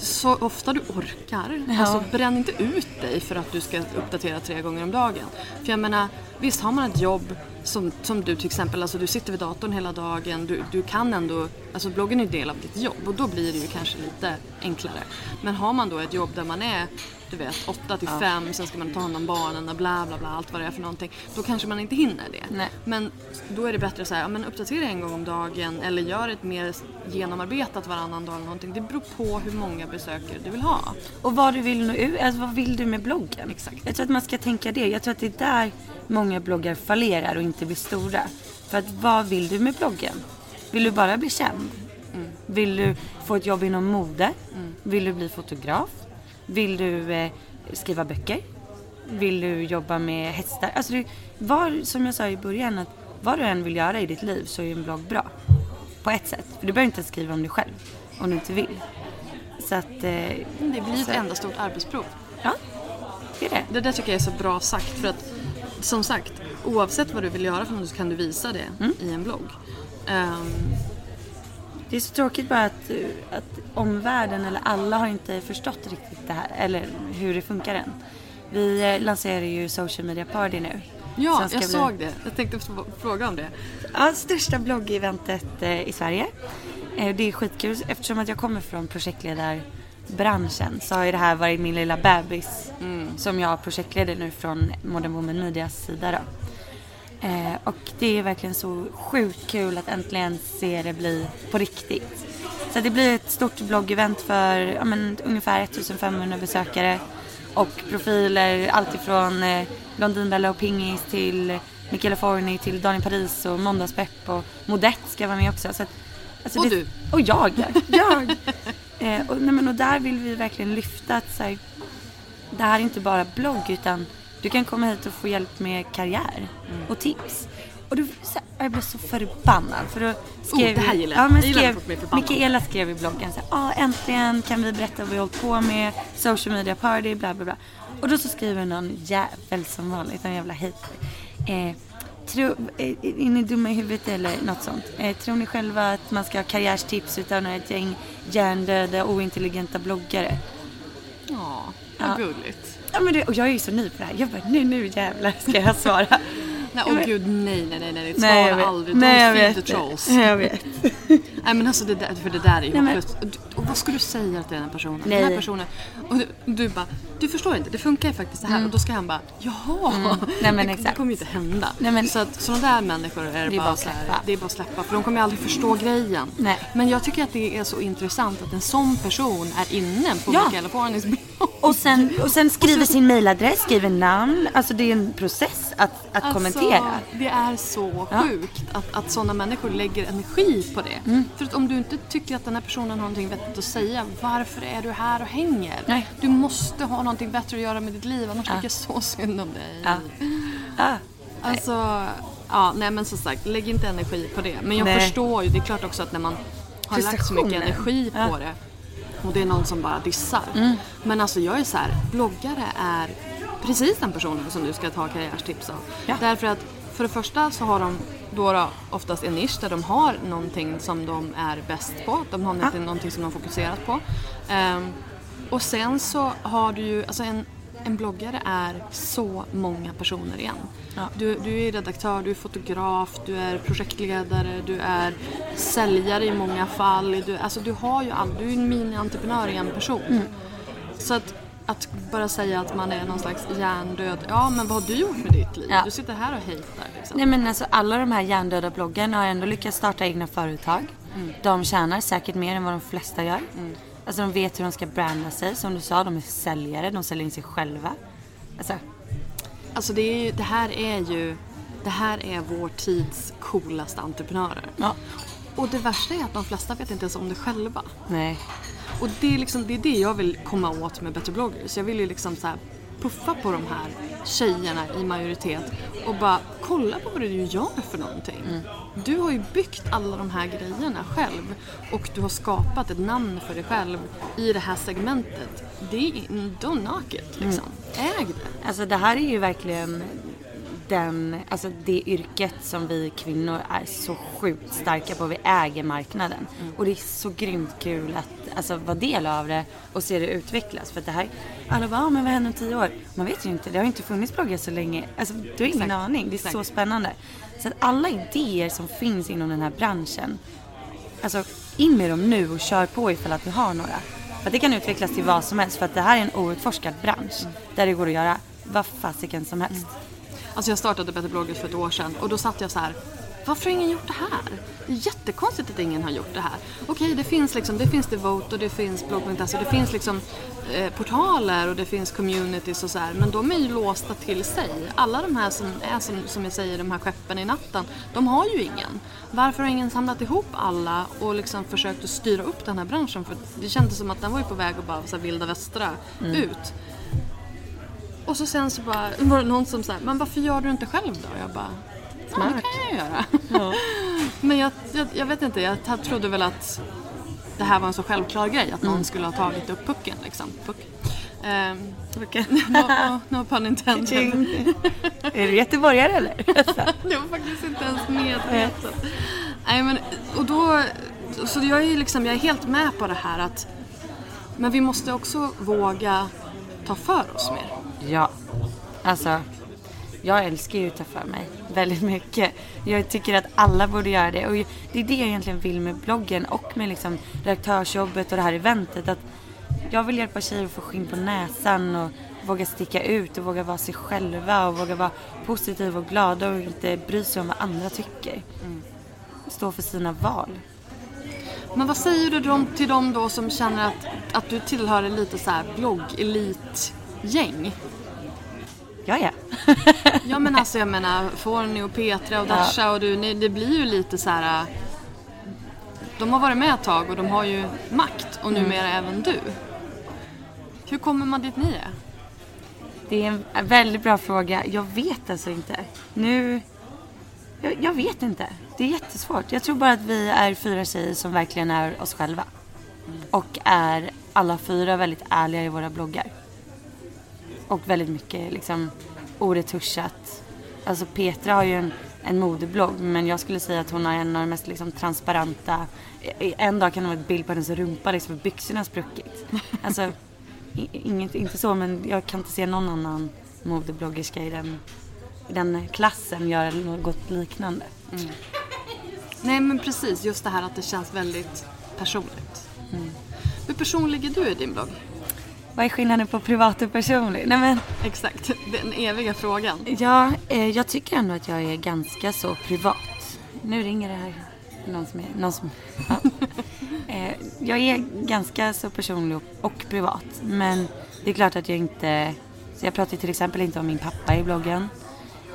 [SPEAKER 1] Så ofta du orkar.
[SPEAKER 2] Ja.
[SPEAKER 1] Alltså bränn inte ut dig för att du ska uppdatera tre gånger om dagen. För jag menar, visst har man ett jobb som, som du till exempel, alltså du sitter vid datorn hela dagen, du, du kan ändå, alltså bloggen är en del av ditt jobb och då blir det ju kanske lite enklare. Men har man då ett jobb där man är, du vet, 8 till 5, sen ska man ta hand om barnen och bla bla bla, allt vad det är för någonting. Då kanske man inte hinner det.
[SPEAKER 2] Nej.
[SPEAKER 1] Men då är det bättre att säga, ja, men uppdatera en gång om dagen eller gör ett mer genomarbetat varannan dag eller någonting. Det beror på hur många besökare du vill ha.
[SPEAKER 2] Och vad du vill nå ut, alltså vad vill du med bloggen?
[SPEAKER 1] Exakt.
[SPEAKER 2] Jag tror att man ska tänka det. Jag tror att det är där många bloggar fallerar och inte blir stora. För att vad vill du med bloggen? Vill du bara bli känd? Vill du få ett jobb inom mode? Vill du bli fotograf? Vill du eh, skriva böcker? Vill du jobba med hästar? Alltså du, var, som jag sa i början, att vad du än vill göra i ditt liv så är en blogg bra. På ett sätt. För du behöver inte skriva om dig själv. Om du inte vill. Så att... Eh,
[SPEAKER 1] Det blir ett
[SPEAKER 2] så-
[SPEAKER 1] enda stort arbetsprov.
[SPEAKER 2] Ja, det är det.
[SPEAKER 1] Det där tycker jag är så bra sagt för att som sagt oavsett vad du vill göra för något så kan du visa det i en blogg. Ehm,
[SPEAKER 2] Det är så tråkigt bara att, att omvärlden eller alla har inte förstått riktigt det här eller hur det funkar än. Vi eh, lanserar ju social media party nu.
[SPEAKER 1] ja, jag
[SPEAKER 2] bli-
[SPEAKER 1] såg det. Jag tänkte fråga om det.
[SPEAKER 2] Ja, största bloggeventet eh, i Sverige. Eh, det är skitkul eftersom att jag kommer från projektledarbranschen så har ju det här varit min lilla bebis som jag projektleder nu från Modern Woman Medias sida då. Eh, och det är verkligen så sjukt kul att äntligen se det bli på riktigt. Så det blir ett stort bloggevent för ja, men, ungefär 1500 besökare och profiler alltifrån eh, Blondinbella och Pingis till Michele Forni till Daniel Paris och Måndagspepp och Modette ska vara med också. Så att, alltså
[SPEAKER 1] Och
[SPEAKER 2] det-
[SPEAKER 1] du.
[SPEAKER 2] Och jag, ja. jag. eh, och, nej, men, och där vill vi verkligen lyfta att så här, det här är inte bara blogg utan du kan komma hit och få hjälp med karriär och tips. Och då, så, jag blev så förbannad för då skrev
[SPEAKER 1] Oh, det här gillar jag.
[SPEAKER 2] ja, men skrev. Mikaela skrev i bloggen så här, ah, äntligen kan vi berätta vad vi har hållit på med, social media party, bla bla bla. Och då så skriver någon jävel som vanligt, en jävla hater. Eh, Tro, eh, är ni dumma i huvudet eller något sånt? Eh, tror ni själva att man ska ha karriärstips utan ett gäng hjärndöda ointelligenta bloggare?
[SPEAKER 1] Ja,
[SPEAKER 2] Ja.
[SPEAKER 1] vad gulligt.
[SPEAKER 2] Ja, men det, och jag är ju så ny på det här. Jag bara, nu, nu jävlar ska jag svara.
[SPEAKER 1] Nej, åh gud, nej, nej, nej, nej.
[SPEAKER 2] Nej,
[SPEAKER 1] Svara
[SPEAKER 2] vet.
[SPEAKER 1] aldrig.
[SPEAKER 2] Nej, jag vet
[SPEAKER 1] trolls.
[SPEAKER 2] Jag vet.
[SPEAKER 1] Nej men alltså det där, för det där är ju
[SPEAKER 2] Nej, men-.
[SPEAKER 1] Och Och vad ska du säga till den här personen?
[SPEAKER 2] Nej.
[SPEAKER 1] Den här personen och du, du bara, du förstår inte, det funkar ju faktiskt så här. Och då ska han bara, jaha.
[SPEAKER 2] Mm. Nej, men
[SPEAKER 1] det,
[SPEAKER 2] exakt.
[SPEAKER 1] det kommer ju inte hända.
[SPEAKER 2] Nej, men-
[SPEAKER 1] så att sådana där människor är det,
[SPEAKER 2] Det är
[SPEAKER 1] bara,
[SPEAKER 2] bara
[SPEAKER 1] så här,
[SPEAKER 2] släppa.
[SPEAKER 1] det är bara att släppa. För de kommer ju aldrig förstå grejen.
[SPEAKER 2] Nej.
[SPEAKER 1] Men jag tycker att det är så intressant att en sån person är inne på
[SPEAKER 2] Ja.
[SPEAKER 1] Mikaela Fornis blogg.
[SPEAKER 2] Och sen, och sen skriver sin mailadress, skriver namn. Alltså det är en process. Att, att
[SPEAKER 1] Alltså,
[SPEAKER 2] kommentera.
[SPEAKER 1] Det är så
[SPEAKER 2] Ja.
[SPEAKER 1] sjukt att, att sådana människor lägger energi på det.
[SPEAKER 2] Mm.
[SPEAKER 1] För att om du inte tycker att den här personen har någonting vettigt att säga, varför är du här och hänger?
[SPEAKER 2] Nej.
[SPEAKER 1] Du måste ha någonting bättre att göra med ditt liv, annars
[SPEAKER 2] Ja.
[SPEAKER 1] tycker jag så synd om dig.
[SPEAKER 2] Ja. Ah,
[SPEAKER 1] Alltså, ja, nej men som sagt, lägg inte energi på det. Men jag
[SPEAKER 2] Nej.
[SPEAKER 1] förstår ju, det är klart också att när man har lagt så mycket energi på
[SPEAKER 2] Ja.
[SPEAKER 1] det och det är någon som bara dissar.
[SPEAKER 2] Mm.
[SPEAKER 1] Men alltså jag är så här, bloggare är precis den personen som du ska ta karriärstips av.
[SPEAKER 2] Ja.
[SPEAKER 1] Därför att för det första så har de då, oftast en nisch där de har någonting som de är bäst på. De har någonting, någonting som de har fokuserat på. Ehm, och sen så har du ju, alltså en, en bloggare är så många personer igen.
[SPEAKER 2] Ja.
[SPEAKER 1] Du, du är redaktör, du är fotograf, du är projektledare, du är säljare i många fall. Du, alltså du har ju all, du är en mini-entreprenör i en person.
[SPEAKER 2] Mm.
[SPEAKER 1] Så att, att bara säga att man är någon slags hjärndöd, ja men vad har du gjort med ditt liv?
[SPEAKER 2] Ja.
[SPEAKER 1] Du sitter här och hejtar liksom.
[SPEAKER 2] Nej men alltså alla de här hjärndöda bloggarna har ändå lyckats starta egna företag.
[SPEAKER 1] Mm.
[SPEAKER 2] De tjänar säkert mer än vad de flesta gör. Alltså de vet hur de ska branda sig. Som du sa, de är säljare, de säljer in sig själva. Alltså,
[SPEAKER 1] Alltså det, är ju, det här är ju, det här är vår tids coolaste entreprenörer.
[SPEAKER 2] ja.
[SPEAKER 1] Och det värsta är att de flesta vet inte ens om det själva.
[SPEAKER 2] Nej.
[SPEAKER 1] Och det är, liksom, det är det jag vill komma åt med Better bloggers. Jag vill ju liksom så här puffa på de här tjejerna i majoritet och bara kolla på vad du gör för någonting. Du har ju byggt alla de här grejerna själv och du har skapat ett namn för dig själv i det här segmentet. Det är, don't knock it liksom. Äg det.
[SPEAKER 2] Alltså det här är ju verkligen den, alltså det yrket som vi kvinnor är så sjukt starka på. Vi äger marknaden. Och det är så grymt kul att alltså, vara del av det och se det utvecklas. För att det här, alla bara, ah, men vad händer om tio år? Man vet ju inte, det har inte funnits bloggar så länge. Alltså du har ingen
[SPEAKER 1] Exakt.
[SPEAKER 2] aning. Det är
[SPEAKER 1] Exakt.
[SPEAKER 2] så spännande. Så att alla idéer som finns inom den här branschen, alltså in med dem nu och kör på ifall att du har några. För att det kan utvecklas till vad som helst för att det här är en outforskad bransch. Där det går att göra vad fasiken som helst.
[SPEAKER 1] Alltså jag startade Better bloggers för ett år sedan och då satt jag så här. Varför har ingen gjort det här? Det är jättekonstigt att ingen har gjort det här. Okej, det finns liksom, det finns Devote och det finns blogg.se och det finns liksom eh, portaler och det finns communities och så här. Men de är ju låsta till sig. Alla de här som är som, som jag säger, de här skeppen i natten, de har ju ingen. Varför har ingen samlat ihop alla och liksom försökt att styra upp den här branschen? För det kändes som att den var ju på väg att bara så här, vilda västra ut. Och så sen så bara var det någon som sa, men varför gör du inte själv då? Och jag bara, ja det
[SPEAKER 2] Smart.
[SPEAKER 1] kan jag göra. men jag, jag, jag vet inte, jag trodde väl att det här var en så självklar grej, att någon skulle ha tagit upp pucken liksom. Puck. Ehm, no, no, no pun intended.
[SPEAKER 2] är du göteborgare eller?
[SPEAKER 1] Det var faktiskt inte ens medvetet. Nej men, och då, så jag är liksom, jag är helt med på det här att, men vi måste också våga ta för oss mer.
[SPEAKER 2] Ja, alltså jag älskar ju att ta för mig väldigt mycket. Jag tycker att alla borde göra det och det är det jag egentligen vill med bloggen och med liksom redaktörsjobbet och det här eventet. Att jag vill hjälpa tjejer att få skinn på näsan och våga sticka ut och våga vara sig själva och våga vara positiva och glada och inte bry sig om vad andra tycker. Stå för sina val.
[SPEAKER 1] Men vad säger du till dem då som känner att, att du tillhör en lite så här blogg-elit-gäng?
[SPEAKER 2] Ja, ja.
[SPEAKER 1] Ja men alltså jag menar Forni och Petra och Dasha och du, ni, det blir ju lite så här. De har varit med ett tag och de har ju makt och numera även du. Hur kommer man dit ni är?
[SPEAKER 2] Det är en väldigt bra fråga. Jag vet alltså inte. Nu... Jag, jag vet inte. Det är jättesvårt. Jag tror bara att vi är fyra tjejer som verkligen är oss själva. Och är alla fyra väldigt ärliga i våra bloggar. Och väldigt mycket liksom oretuschat. Alltså Petra har ju en, en modeblogg men jag skulle säga att hon har en av de mest liksom, transparenta. En dag kan hon ha ett bild på hennes rumpa liksom för byxorna har spruckit. Alltså inget, inte så men jag kan inte se någon annan modebloggerska i den, i den klassen göra något liknande.
[SPEAKER 1] Nej men precis, just det här att det känns väldigt personligt. Hur personlig är du i din blogg?
[SPEAKER 2] Vad är skillnaden på privat och personlig? Nej men
[SPEAKER 1] Exakt, den eviga frågan.
[SPEAKER 2] Ja, eh, jag tycker ändå att jag är ganska så privat. Nu ringer det här. Någon som är... Någon som, ja. eh, jag är ganska så personlig och, och privat. Men det är klart att jag inte... Så jag pratar till exempel inte om min pappa i bloggen.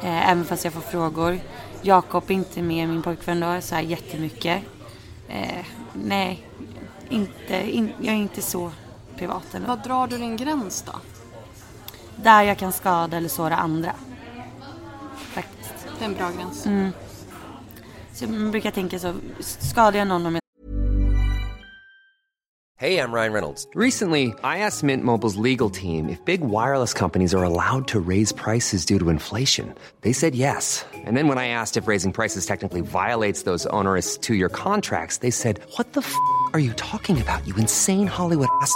[SPEAKER 2] Eh, även fast jag får frågor. Jakob är inte med, min pojkvän då, så här jättemycket. Eh, nej, inte, in, jag är inte så privat ändå.
[SPEAKER 1] Vad drar du din gräns då?
[SPEAKER 2] Där jag kan skada eller såra andra. Faktiskt.
[SPEAKER 1] Det är en bra gräns.
[SPEAKER 2] Mm. Så jag brukar tänka så, skadar jag någon om jag
[SPEAKER 3] Hey, I'm Ryan Reynolds. Recently, I asked Mint Mobile's legal team if big wireless companies are allowed to raise prices due to inflation. They said yes. And then when I asked if raising prices technically violates those onerous two year contracts, they said, What the f are you talking about, you insane Hollywood ass?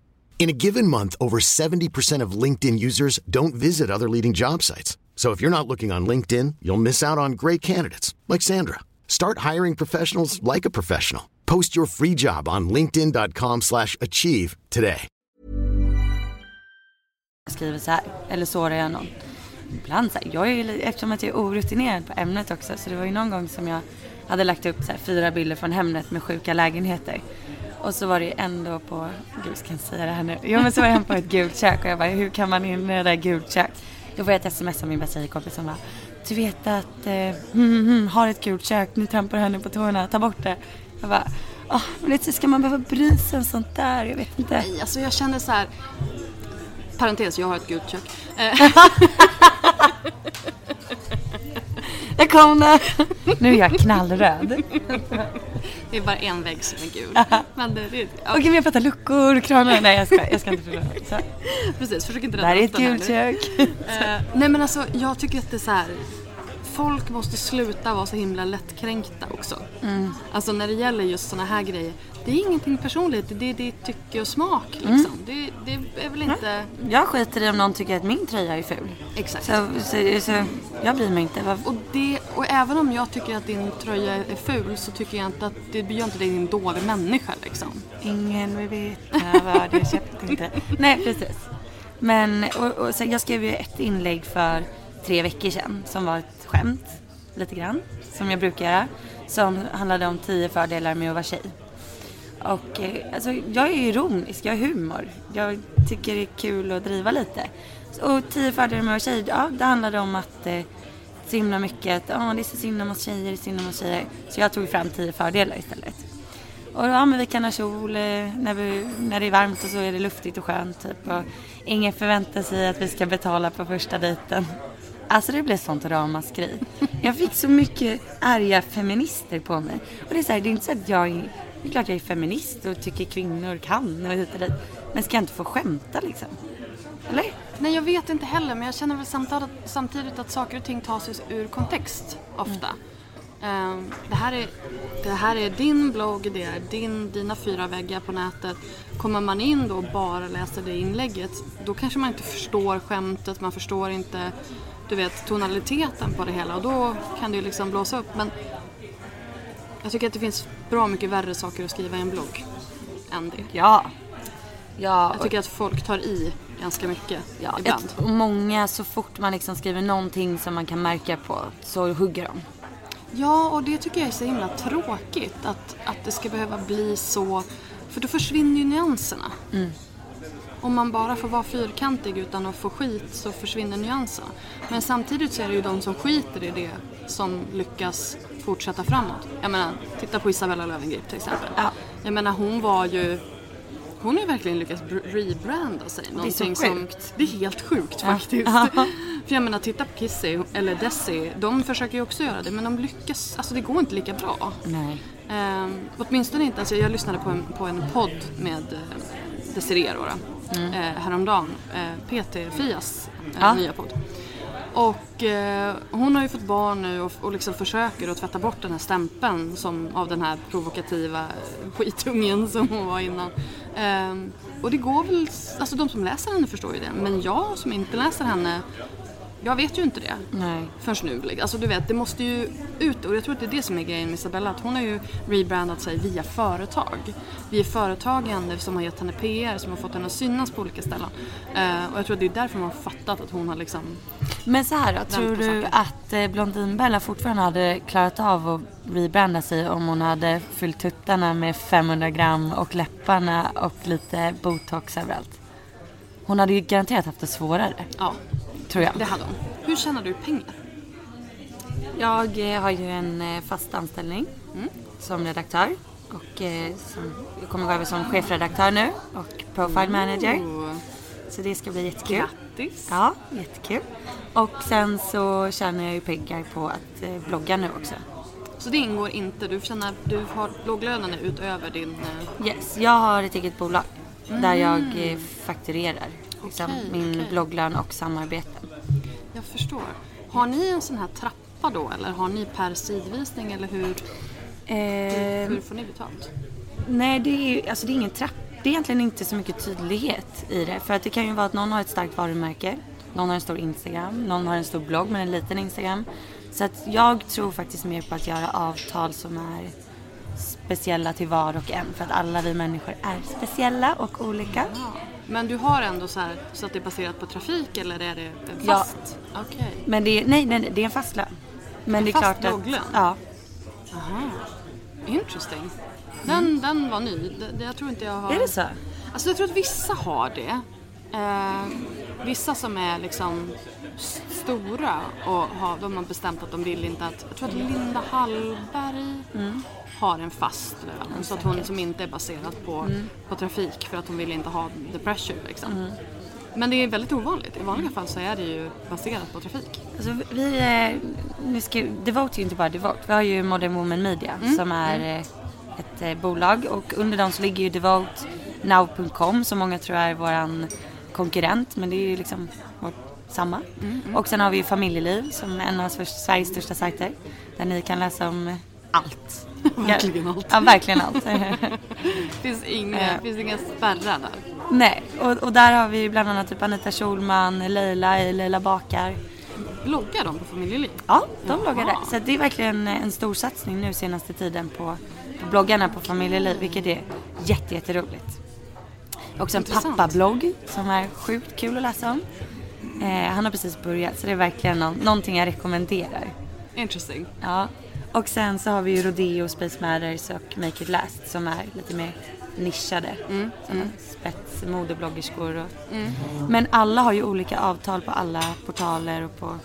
[SPEAKER 4] In a given month, over 70% of LinkedIn users don't visit other leading job sites. So if you're not looking on LinkedIn, you'll miss out on great candidates like Sandra. Start hiring professionals like a professional. Post your free job on linkedin.com/achieve slash achieve today.
[SPEAKER 2] skriver så här, eller sårar jag någon. Ibland så här, jag är ju, eftersom att jag är orutinerad på ämnet också, så det var ju någon gång som jag hade lagt upp så här, fyra bilder från Hemnet med sjuka lägenheter. Och så var det ju ändå på, gud ska jag säga det här nu? Jo men så var jag hemma på ett gult kök och jag bara, hur kan man inreda ett gult kök? Då får jag ett sms av min bästa tjejkompis som bara, du vet att, eh, hmm, hmm, har ett gult kök, nu trampar henne på tårna, ta bort det. Jag bara, åh, men det, ska man behöva bry sig om sånt där? Jag vet inte.
[SPEAKER 1] Nej, alltså jag känner så här. Parentes, jag har ett gult kök.
[SPEAKER 2] Jag kom där! Nu är jag knallröd.
[SPEAKER 1] det är bara en vägg som är gul. Men det, det, ja,
[SPEAKER 2] Okej, vi har pratat luckor, kranar. Nej, jag ska, jag ska inte förlora. Så.
[SPEAKER 1] precis, försök inte
[SPEAKER 2] Det här är ett
[SPEAKER 1] rädda
[SPEAKER 2] gult kök.
[SPEAKER 1] nu. Eh, nej men alltså jag tycker att det är så här. Folk måste sluta vara så himla lättkränkta också.
[SPEAKER 2] Mm.
[SPEAKER 1] Alltså när det gäller just såna här grejer. Det är ingenting personligt, det är ditt tycke och smak liksom. Det, det är väl inte...
[SPEAKER 2] Jag skiter i om någon tycker att min tröja är ful.
[SPEAKER 1] Exakt.
[SPEAKER 2] Så, så, så jag bryr mig inte.
[SPEAKER 1] Och, det, och även om jag tycker att din tröja är ful så tycker jag inte att det gör inte dig en dålig människa liksom.
[SPEAKER 2] Ingen vill veta vad du köpte inte. Nej, precis. Men och, och, så jag skrev ju ett inlägg för tre veckor sedan som var ett skämt, lite grann, som jag brukar göra. Som handlade om tio fördelar med att vara tjej. Och eh, alltså, jag är ironisk, jag har humor. Jag tycker det är kul att driva lite. Och tio fördelar med att vara tjej, ja det handlade om att eh, så himla mycket att oh, det är så synd om oss tjejer, det är synd om oss tjejer. Så jag tog fram tio fördelar istället. Och ja, men vi kan ha kjol eh, när, vi, när det är varmt och så är det luftigt och skönt typ. Och ingen förväntar sig att vi ska betala på första dejten. Alltså det blev sånt ramaskri. Jag fick så mycket arga feminister på mig. Och det är så här, det är inte så att jag det är klart jag är feminist och tycker kvinnor kan och hit och dit. Men ska jag inte få skämta liksom? Eller?
[SPEAKER 1] Nej jag vet inte heller men jag känner väl samtidigt, samtidigt att saker och ting tas ur kontext ofta. Ehm, det, här är, det här är din blogg, det är din, dina fyra väggar på nätet. Kommer man in då och bara läser det inlägget då kanske man inte förstår skämtet, man förstår inte du vet, tonaliteten på det hela och då kan det ju liksom blåsa upp. Men jag tycker att det finns bra mycket värre saker att skriva i en blogg än det.
[SPEAKER 2] Ja. Ja,
[SPEAKER 1] Jag tycker att folk tar i ganska mycket
[SPEAKER 2] Ja,
[SPEAKER 1] ibland.
[SPEAKER 2] ett, och många, så fort man liksom skriver någonting som man kan märka på så hugger de.
[SPEAKER 1] Ja, och det tycker jag är så himla tråkigt att, att det ska behöva bli så. För då försvinner ju nyanserna. Om man bara får vara fyrkantig utan att få skit så försvinner nyanserna. Men samtidigt så är det ju de som skiter i det som lyckas fortsätta framåt. Jag menar, titta på Isabella Löwengrip till exempel.
[SPEAKER 2] Ja.
[SPEAKER 1] Jag menar, hon var ju... Hon har ju verkligen lyckats br- rebranda sig.
[SPEAKER 2] så
[SPEAKER 1] Någonting som-
[SPEAKER 2] sjukt.
[SPEAKER 1] Det är helt sjukt faktiskt.
[SPEAKER 2] Ja.
[SPEAKER 1] För jag menar, titta på Kissy eller Desi. De försöker ju också göra det men de lyckas, alltså det går inte lika bra.
[SPEAKER 2] Nej.
[SPEAKER 1] Eh, åtminstone inte, alltså jag lyssnade på en, på en podd med eh, Desiree då
[SPEAKER 2] Mm.
[SPEAKER 1] eh, häromdagen. Eh, PT Fias eh,
[SPEAKER 2] Ja.
[SPEAKER 1] nya podd. Och eh, hon har ju fått barn nu och, och liksom försöker att tvätta bort den här stämpeln som, av den här provokativa skitungen som hon var innan. Eh, och det går väl, alltså de som läser henne förstår ju det. Men jag som inte läser henne, jag vet ju inte det
[SPEAKER 2] Nej.
[SPEAKER 1] förrän nu. Alltså du vet, det måste ju ut och jag tror att det är det som är grejen med Isabella. Att hon har ju rebrandat sig via företag. Via företagen som har gett henne PR, som har fått henne att synas på olika ställen. Eh, och jag tror att det är därför man har fattat att hon har liksom
[SPEAKER 2] Men så här då, tror du att eh, Blondinbella fortfarande hade klarat av att rebranda sig om hon hade fyllt tuttarna med 500 gram och läpparna och lite botox överallt? Hon hade ju garanterat haft det svårare,
[SPEAKER 1] Ja,
[SPEAKER 2] tror jag.
[SPEAKER 1] det hade hon. Hur tjänar du pengar?
[SPEAKER 2] Jag eh, har ju en eh, fast anställning som redaktör och eh, som, jag kommer gå över som chefredaktör nu och profile manager.
[SPEAKER 1] Oh,
[SPEAKER 2] Så det ska bli jättekul.
[SPEAKER 1] grattis!
[SPEAKER 2] Ja, jättekul. Och sen så tjänar jag ju pengar på att blogga nu också.
[SPEAKER 1] Så det ingår inte, du, tjänar, du har blogglönen utöver din...
[SPEAKER 2] Yes, jag har ett eget bolag där jag eh, fakturerar liksom, min
[SPEAKER 1] okej.
[SPEAKER 2] blogglön och samarbeten.
[SPEAKER 1] Jag förstår. Har ni en sån här trappa då eller har ni per sidvisning eller hur,
[SPEAKER 2] Eh,
[SPEAKER 1] hur får ni betalt?
[SPEAKER 2] nej, det är, alltså, det är ingen trapp. Det är egentligen inte så mycket tydlighet i det. För att det kan ju vara att någon har ett starkt varumärke, någon har en stor Instagram, någon har en stor blogg med en liten Instagram. Så att jag tror faktiskt mer på att göra avtal som är speciella till var och en. För att alla vi människor är speciella och olika.
[SPEAKER 1] Men du har ändå så här så att det är baserat på trafik eller är det
[SPEAKER 2] Ja.
[SPEAKER 1] fast? Okej.
[SPEAKER 2] Men det är, nej, nej, det är en fast lön. Men det är
[SPEAKER 1] fast
[SPEAKER 2] klart att...
[SPEAKER 1] blogglön?
[SPEAKER 2] Ja.
[SPEAKER 1] Aha. Interesting. Den, den var ny. Det, jag tror inte jag har...
[SPEAKER 2] Mm. Är det så?
[SPEAKER 1] Alltså jag tror att vissa har det. Eh, vissa som är liksom stora och har, de har bestämt att de vill inte att... Jag tror att Linda Hallberg
[SPEAKER 2] Mm.
[SPEAKER 1] Har en fast lön. Så att hon som inte är baserad på,
[SPEAKER 2] Mm.
[SPEAKER 1] på trafik för att hon vill inte ha the pressure liksom. Men det är väldigt ovanligt. I vanliga fall så är det ju baserat på trafik.
[SPEAKER 2] Alltså vi, eh, nu ska, Devote är ju inte bara Devote. Vi har ju Modern Woman Media som är eh, ett eh, bolag och under dem så ligger ju Devote, Now.com som många tror är våran konkurrent men det är ju liksom vårt samma. Och sen har vi ju Familjeliv som är en av Sveriges största sajter där ni kan läsa om allt.
[SPEAKER 1] Verkligen allt.
[SPEAKER 2] Ja, verkligen allt.
[SPEAKER 1] finns inga,
[SPEAKER 2] Eh.
[SPEAKER 1] finns inga spärrar där.
[SPEAKER 2] Nej, och, och där har vi bland annat typ Anita Schulman, Leila i Leila bakar.
[SPEAKER 1] Bloggar de på familjeliv?
[SPEAKER 2] Ja, de bloggar där. Så det är verkligen en stor satsning nu senaste tiden på, på bloggarna på familjeliv, vilket är jätte, jätteroligt. Också en pappablogg som är sjukt kul att läsa om. Eh, han har precis börjat så det är verkligen nå- någonting jag rekommenderar.
[SPEAKER 1] Interesting.
[SPEAKER 2] Ja. Och sen så har vi ju Rodeo, Space Matters och Make It Last som är lite mer nischade. Mm. Spetsmodebloggerskor och... Men alla har ju olika avtal på alla portaler och på,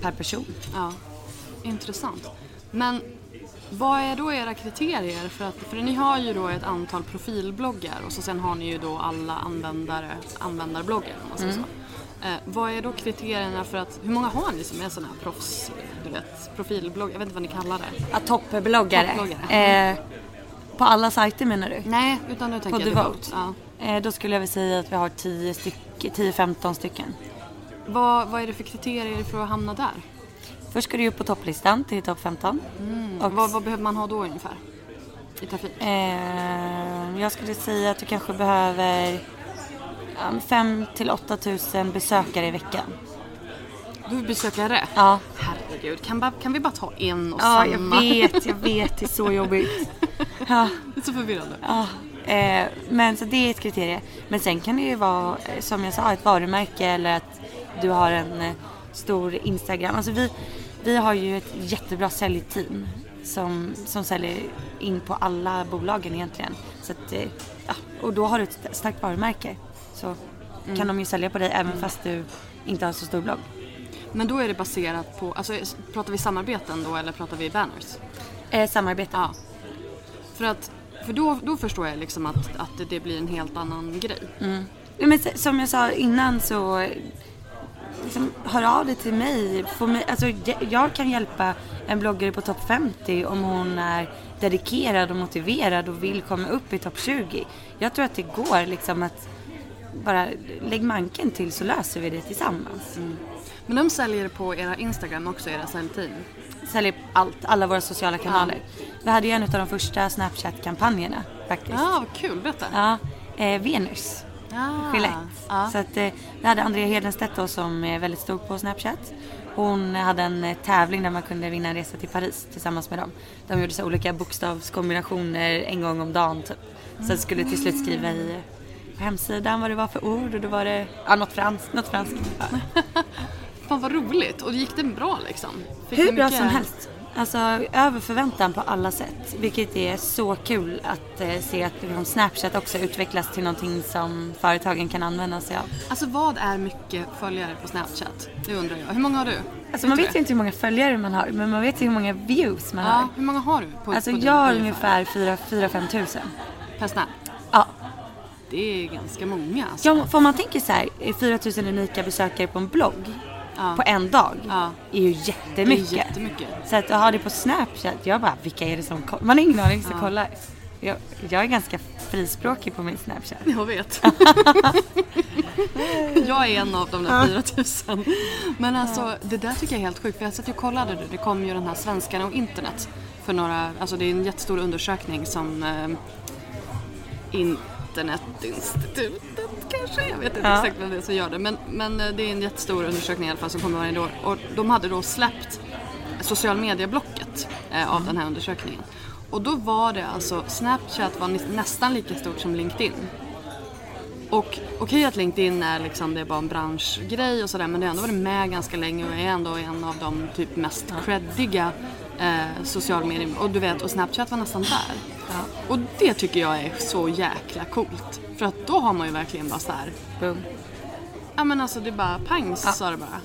[SPEAKER 2] per person.
[SPEAKER 1] Ja. Intressant. Men vad är då era kriterier? För, att, för ni har ju då ett antal profilbloggar och så sen har ni ju då alla användare, användarbloggar om man säger så. Eh, vad är då kriterierna för att, hur många har ni som är sådana här proffs, du vet, profilbloggar? Jag vet inte vad ni kallar det.
[SPEAKER 2] Ja, toppbloggare.
[SPEAKER 1] Toppbloggare.
[SPEAKER 2] Eh, på alla sajter menar du?
[SPEAKER 1] Nej, utan nu
[SPEAKER 2] På
[SPEAKER 1] tänker jag
[SPEAKER 2] Devote?
[SPEAKER 1] Ja.
[SPEAKER 2] Eh, då skulle jag väl säga att vi har 10 styck- 10-15 stycken.
[SPEAKER 1] Vad, vad är det för kriterier för att hamna där?
[SPEAKER 2] Först ska du upp på topplistan till topp 15. Och,
[SPEAKER 1] Vad, vad behöver man ha då ungefär? I trafik?
[SPEAKER 2] eh, jag skulle säga att du kanske behöver 5 till 8 tusen besökare i veckan.
[SPEAKER 1] Du besökare?
[SPEAKER 2] Ja.
[SPEAKER 1] Herregud, kan, ba, kan vi bara ta en och
[SPEAKER 2] Ja, jag
[SPEAKER 1] samma?
[SPEAKER 2] vet, jag vet. Det är så jobbigt. Ja.
[SPEAKER 1] Det är så förvirrande.
[SPEAKER 2] Ja, eh, men så det är ett kriterie. Men sen kan det ju vara, eh, som jag sa, ett varumärke eller att du har en eh, stor Instagram. Alltså vi, vi har ju ett jättebra säljteam som, som säljer in på alla bolagen egentligen. Så att, eh, ja, och då har du ett starkt varumärke. Så kan de ju sälja på dig även fast du inte har så stor blogg.
[SPEAKER 1] Men då är det baserat på, alltså pratar vi samarbeten då eller pratar vi banners?
[SPEAKER 2] Eh, samarbete.
[SPEAKER 1] Ja. För att, för då, då förstår jag liksom att, att det, blir en helt annan grej.
[SPEAKER 2] Ja, Men som jag sa innan så liksom, hör av dig till mig. Mig alltså, jag- jag kan hjälpa en bloggare på topp 50 om hon är dedikerad och motiverad och vill komma upp i topp 20. Jag tror att det går liksom att bara lägg manken till så löser vi det tillsammans.
[SPEAKER 1] Men de säljer på era Instagram också, era säljteam?
[SPEAKER 2] Säljer allt, alla våra sociala kanaler. Vi hade ju en av de första Snapchat-kampanjerna faktiskt.
[SPEAKER 1] Ja, vad kul. Berätta.
[SPEAKER 2] Ja, eh, Venus.
[SPEAKER 1] Ah,
[SPEAKER 2] Gillette.
[SPEAKER 1] ja.
[SPEAKER 2] Så att, eh, vi hade Andrea Hedenstedt då som är väldigt stor på Snapchat. Hon hade en eh, tävling där man kunde vinna en resa till Paris tillsammans med dem. De gjorde så olika bokstavskombinationer en gång om dagen typ. Så skulle till slut skriva i eh, på hemsidan vad det var för ord och då var det ja, något franskt. Något franskt. Ja.
[SPEAKER 1] Fan vad roligt. Och gick det bra liksom? Fick
[SPEAKER 2] Hur bra
[SPEAKER 1] mycket-
[SPEAKER 2] som helst. Alltså över förväntan på alla sätt. Vilket är så kul att eh, se att liksom, Snapchat också utvecklas till någonting som företagen kan använda sig av.
[SPEAKER 1] Alltså vad är mycket följare på Snapchat? Det undrar jag. Hur många har du?
[SPEAKER 2] Alltså man vet ju inte hur många följare man har men man vet ju hur många views man
[SPEAKER 1] Ja,
[SPEAKER 2] har.
[SPEAKER 1] hur många har du? På,
[SPEAKER 2] Alltså
[SPEAKER 1] på
[SPEAKER 2] jag har
[SPEAKER 1] ungefär?
[SPEAKER 2] ungefär 4-5 tusen.
[SPEAKER 1] Per Snap?
[SPEAKER 2] Ja.
[SPEAKER 1] Det är ganska många alltså.
[SPEAKER 2] ja. För om man tänker så här, eh, 4 000 unika besökare på en blogg
[SPEAKER 1] Ja.
[SPEAKER 2] på en dag
[SPEAKER 1] Ja.
[SPEAKER 2] är ju
[SPEAKER 1] Det är
[SPEAKER 2] jättemycket.
[SPEAKER 1] jättemycket.
[SPEAKER 2] Så att ha det på Snapchat, jag bara vilka är det som kollar? Man har ingen aning som kollar. Jag, jag är ganska frispråkig på min Snapchat.
[SPEAKER 1] Jag vet. jag är en av de där 4000. Men alltså det där tycker jag är helt sjukt. För jag satt och kollade nu. Det kom ju den här Svenskarna och internet. För några, alltså det är en jättestor undersökning som eh, Internetinstitutet kanske? Jag vet inte
[SPEAKER 2] Ja.
[SPEAKER 1] exakt vem det är som gör det. Men, men eh, det är en jättestor undersökning i alla fall som kommer varje år. Och de hade då släppt social media-blocket eh, av den här undersökningen. Och då var det alltså, Snapchat var nä- nästan lika stort som LinkedIn. Och okej att LinkedIn är liksom, det är bara en branschgrej och sådär men det har ändå varit med ganska länge och är ändå en av de typ mest creddiga eh, social medier. Och du vet, och Snapchat var nästan där. Och det tycker jag är så jäkla coolt. För att då har man ju verkligen bara så här.
[SPEAKER 2] Boom.
[SPEAKER 1] ja men alltså det är bara pang så sa det bara.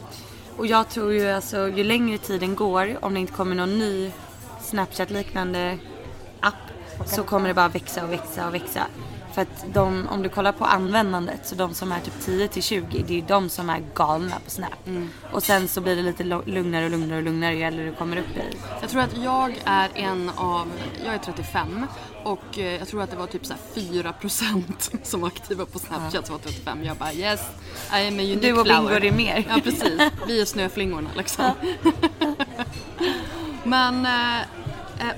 [SPEAKER 2] Och jag tror ju alltså ju längre tiden går, om det inte kommer någon ny Snapchat-liknande app, så kommer det bara växa och växa och växa. För att de, om du kollar på användandet, så de som är typ 10 till 20, det är ju de som är galna på Snap. Och sen så blir det lite lugnare och lugnare och lugnare ju äldre du kommer upp i.
[SPEAKER 1] Jag tror att jag är en av, jag är 35 och eh, jag tror att det var typ så här 4% som var aktiva på Snapchat som var 35. Jag bara yes, I am a unique
[SPEAKER 2] Du och Bingo är mer.
[SPEAKER 1] Ja precis, vi är snöflingorna liksom. Men eh, eh,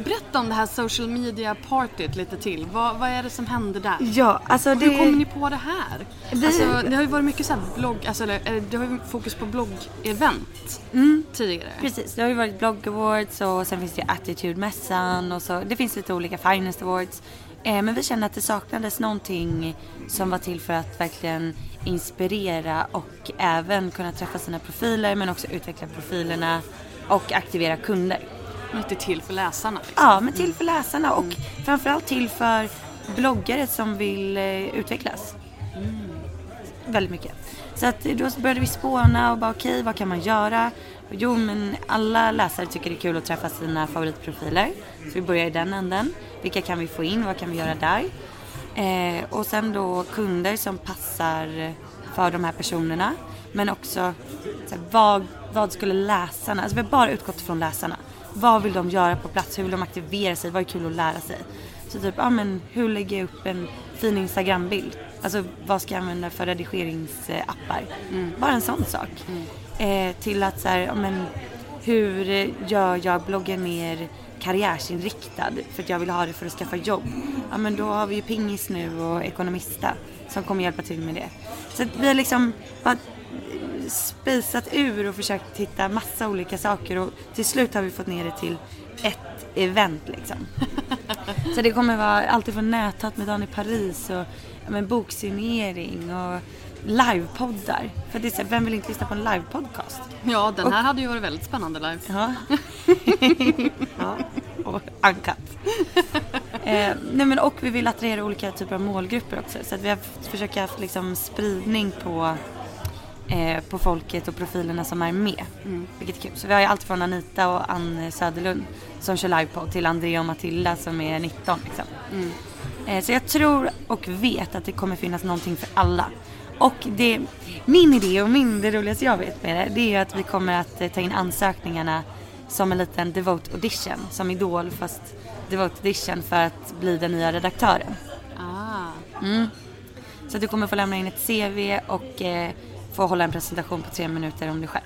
[SPEAKER 1] berätta om det här social media partyt lite till. Vad, vad är det som händer där?
[SPEAKER 2] Ja, alltså det...
[SPEAKER 1] hur kom ni på det här?
[SPEAKER 2] Vi-
[SPEAKER 1] Alltså, det har ju varit mycket så blogg, alltså, eh, det har ju fokus på bloggevent
[SPEAKER 2] Mm.
[SPEAKER 1] tidigare.
[SPEAKER 2] Precis, det har ju varit blogg awards och sen finns det attitude-mässan och så. Det finns lite olika finest awards. Eh, men vi kände att det saknades någonting som var till för att verkligen inspirera och även kunna träffa sina profiler men också utveckla profilerna och aktivera kunder.
[SPEAKER 1] Lite till för läsarna. Liksom.
[SPEAKER 2] Ja, men till för läsarna och framförallt till för bloggare som vill eh, utvecklas. Väldigt mycket. Så att då började vi spåna och bara okej, vad kan man göra? Jo, men alla läsare tycker det är kul att träffa sina favoritprofiler. Så vi börjar i den änden. Vilka kan vi få in? Vad kan vi göra där? Eh, och sen då kunder som passar för de här personerna. Men också så här, vad, vad skulle läsarna, alltså vi har bara utgått från läsarna. Vad vill de göra på plats? Hur vill de aktivera sig? Vad är kul att lära sig? Så typ, ja men hur lägger jag upp en fin Instagram-bild? Alltså vad ska jag använda för redigeringsappar? Bara en sån sak. Eh, till att så här, ja men hur gör jag bloggen mer karriärsinriktad för att jag vill ha det för att skaffa jobb. Ja men då har vi ju Pingis nu och Ekonomista som kommer hjälpa till med det. Så att vi har liksom bara spisat ur och försökt hitta massa olika saker och till slut har vi fått ner det till ett event liksom. Så det kommer vara allt från näthat med Dan i Paris och ja, men, boksignering och livepoddar. För det är så, vem vill inte lyssna på en livepodcast?
[SPEAKER 1] Ja, den här hade ju varit väldigt spännande live.
[SPEAKER 2] Ja. ja. Och uncut. eh, nej men och vi vill attrahera olika typer av målgrupper också. Så att vi har försökt haft liksom spridning på, eh, på folket och profilerna som är med. Vilket är kul. Så vi har ju allt från Anita och Ann Söderlund som kör livepodd till Andrea och Matilda som är 19 liksom. Eh, så jag tror och vet att det kommer finnas någonting för alla. Och det, min idé och min, det roligaste jag vet med det, det är att vi kommer att eh, ta in ansökningarna som en liten Devote audition, som Idol fast Devote audition för att bli den nya redaktören.
[SPEAKER 1] Ah.
[SPEAKER 2] Mm. Så du kommer få lämna in ett CV och eh, få hålla en presentation på tre minuter om dig själv.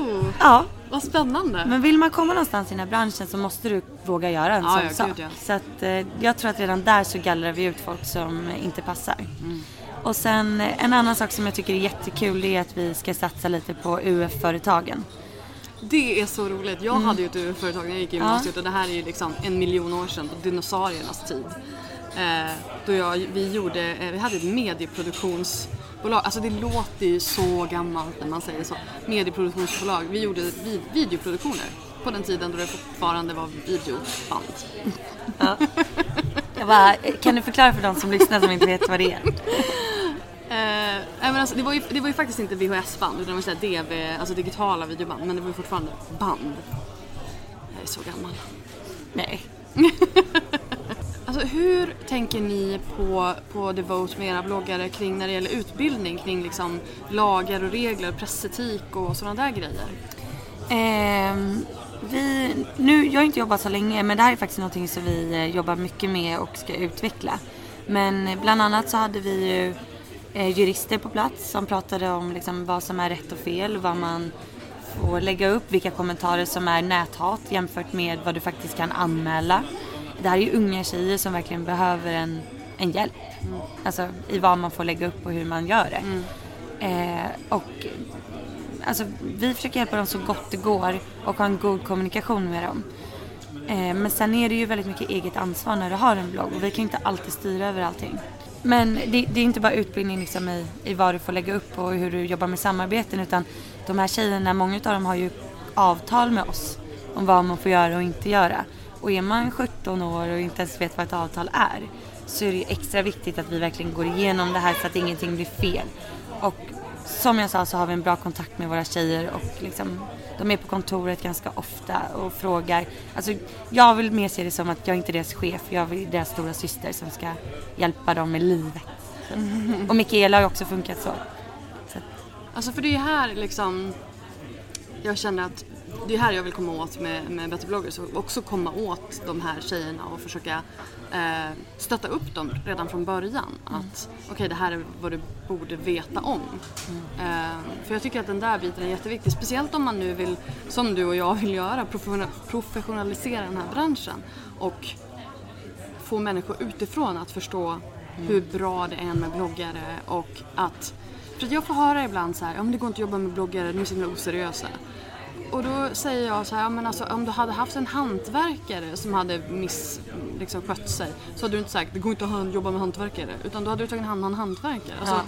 [SPEAKER 1] Mm.
[SPEAKER 2] Ja,
[SPEAKER 1] Vad spännande.
[SPEAKER 2] men vill man komma någonstans i den här branschen så måste du våga göra en
[SPEAKER 1] Ja,
[SPEAKER 2] sån
[SPEAKER 1] ja,
[SPEAKER 2] sak.
[SPEAKER 1] gud, ja.
[SPEAKER 2] Så att eh, jag tror att redan där så gallrar vi ut folk som inte passar.
[SPEAKER 1] Mm.
[SPEAKER 2] Och sen eh, en annan sak som jag tycker är jättekul det är att vi ska satsa lite på UF-företagen.
[SPEAKER 1] Det är så roligt. Jag hade ju ett UF-företag när jag gick i
[SPEAKER 2] Ja.
[SPEAKER 1] gymnasiet och det här är ju liksom en miljon år sedan på dinosauriernas tid. Eh, då jag, vi, gjorde, eh, vi hade ett medieproduktionsbolag, alltså det låter ju så gammalt när man säger så. Medieproduktionsbolag. Vi gjorde vid, videoproduktioner på den tiden då det fortfarande var videoband.
[SPEAKER 2] Jag bara, kan du förklara för de som lyssnar som inte vet vad det är?
[SPEAKER 1] Eh, men alltså, det, var ju, det var ju faktiskt inte VHS-band utan det var DV, alltså digitala videoband men det var ju fortfarande band. Jag är så gammal.
[SPEAKER 2] Nej.
[SPEAKER 1] Alltså hur tänker ni på, på Devote med era bloggare kring när det gäller utbildning kring liksom lagar och regler, pressetik och sådana där grejer?
[SPEAKER 2] Eh, vi, nu, jag har inte jobbat så länge men det här är faktiskt någonting som vi eh, jobbar mycket med och ska utveckla. Men eh, bland annat så hade vi ju eh, jurister på plats som pratade om liksom, vad som är rätt och fel, vad man får lägga upp, vilka kommentarer som är näthat jämfört med vad du faktiskt kan anmäla. Det här är ju unga tjejer som verkligen behöver en, en hjälp. Alltså i vad man får lägga upp och hur man gör det. Eh, och alltså, vi försöker hjälpa dem så gott det går och ha en god kommunikation med dem. Eh, men sen är det ju väldigt mycket eget ansvar när du har en blogg och vi kan inte alltid styra över allting. Men det, det är inte bara utbildning liksom i, i vad du får lägga upp och hur du jobbar med samarbeten utan de här tjejerna, många av dem har ju avtal med oss om vad man får göra och inte göra. Och är man 17 år och inte ens vet vad ett avtal är så är det ju extra viktigt att vi verkligen går igenom det här så att ingenting blir fel. Och som jag sa så har vi en bra kontakt med våra tjejer och liksom, de är på kontoret ganska ofta och frågar. Alltså, jag vill mer se det som att jag inte är deras chef, jag är deras stora syster som ska hjälpa dem med livet. Och Mikaela har också funkat så. så
[SPEAKER 1] Alltså för det är ju här liksom jag känner att det är här jag vill komma åt med, med Better bloggers och också komma åt de här tjejerna och försöka eh, stötta upp dem redan från början. Att okej det här är vad du borde veta om. Eh, för jag tycker att den där biten är jätteviktig. Speciellt om man nu vill, som du och jag vill göra, professional- professionalisera den här branschen. Och få människor utifrån att förstå hur bra det är med bloggare och att... För jag får höra ibland så här, ja men det går inte att jobba med bloggare, de är så himla oseriösa. Och då säger jag så här, ja men alltså om du hade haft en hantverkare som hade miss, liksom, skött sig så hade du inte sagt, det går inte att jobba med hantverkare. Utan då hade du tagit hand om en hantverkare. Alltså,
[SPEAKER 2] Ja.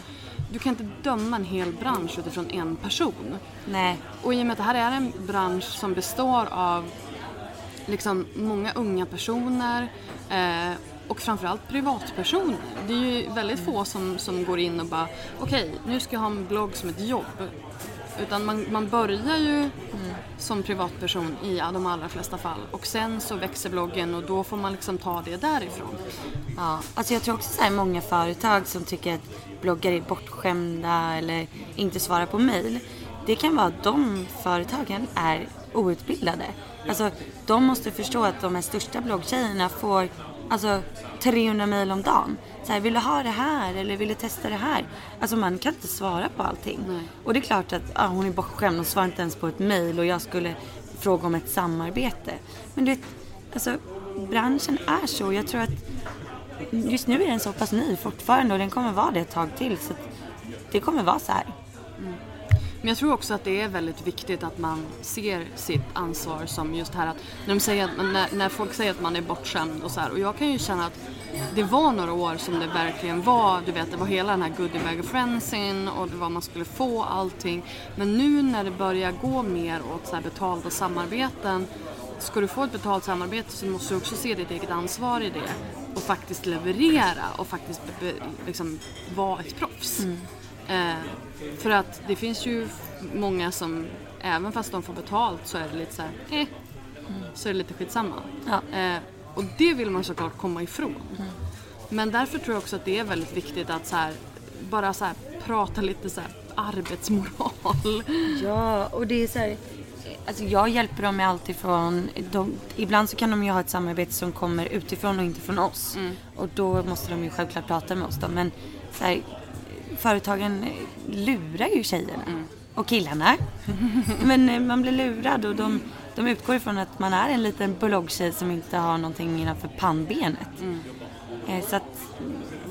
[SPEAKER 1] Du kan inte döma en hel bransch utifrån en person.
[SPEAKER 2] nej.
[SPEAKER 1] Och i och med att det här är en bransch som består av liksom många unga personer eh, och framförallt privatpersoner. Det är ju väldigt få som, som går in och bara okej, nu ska jag ha en blogg som ett jobb. Utan man, man börjar ju som privatperson i de allra flesta fall och sen så växer bloggen och då får man liksom ta det därifrån.
[SPEAKER 2] Ja, alltså jag tror också så här många företag som tycker att bloggare är bortskämda eller inte svarar på mail. Det kan vara att de företagen är outbildade. Alltså de måste förstå att de här största bloggtjejerna får alltså 300 mail om dagen. Så här, vill du ha det här eller vill du testa det här? Alltså man kan inte svara på allting.
[SPEAKER 1] Nej.
[SPEAKER 2] Och det är klart att ja, hon är bortskämd och svarar inte ens på ett mail och jag skulle fråga om ett samarbete. Men du vet, alltså branschen är så. Jag tror att just nu är den så pass ny fortfarande och den kommer vara det ett tag till. Så det kommer vara så här.
[SPEAKER 1] Men jag tror också att det är väldigt viktigt att man ser sitt ansvar som just här att när, de säger att, när, när folk säger att man är bortskämd och så här och jag kan ju känna att det var några år som det verkligen var, du vet det var hela den här goodie bag of friendsin och det var man skulle få allting. Men nu när det börjar gå mer åt så här betalda samarbeten Ska du få ett betalt samarbete så måste du också se ditt eget ansvar i det och faktiskt leverera och faktiskt be, liksom vara ett proffs. Eh, för att det finns ju många som, även fast de får betalt så är det lite så här, eh, så är det lite skitsamma.
[SPEAKER 2] Ja.
[SPEAKER 1] Eh, och det vill man såklart komma ifrån. Men därför tror jag också att det är väldigt viktigt att så här, bara så här, prata lite så här, arbetsmoral.
[SPEAKER 2] Ja, och det är så här, alltså jag hjälper dem med allt ifrån, de, ibland så kan de ju ha ett samarbete som kommer utifrån och inte från oss. Och då måste de ju självklart prata med oss då. Men så här, företagen lurar ju tjejerna. Och killarna. Men eh, man blir lurad och de, de utgår ifrån att man är en liten bloggtjej som inte har någonting innanför pannbenet. Eh, Så att,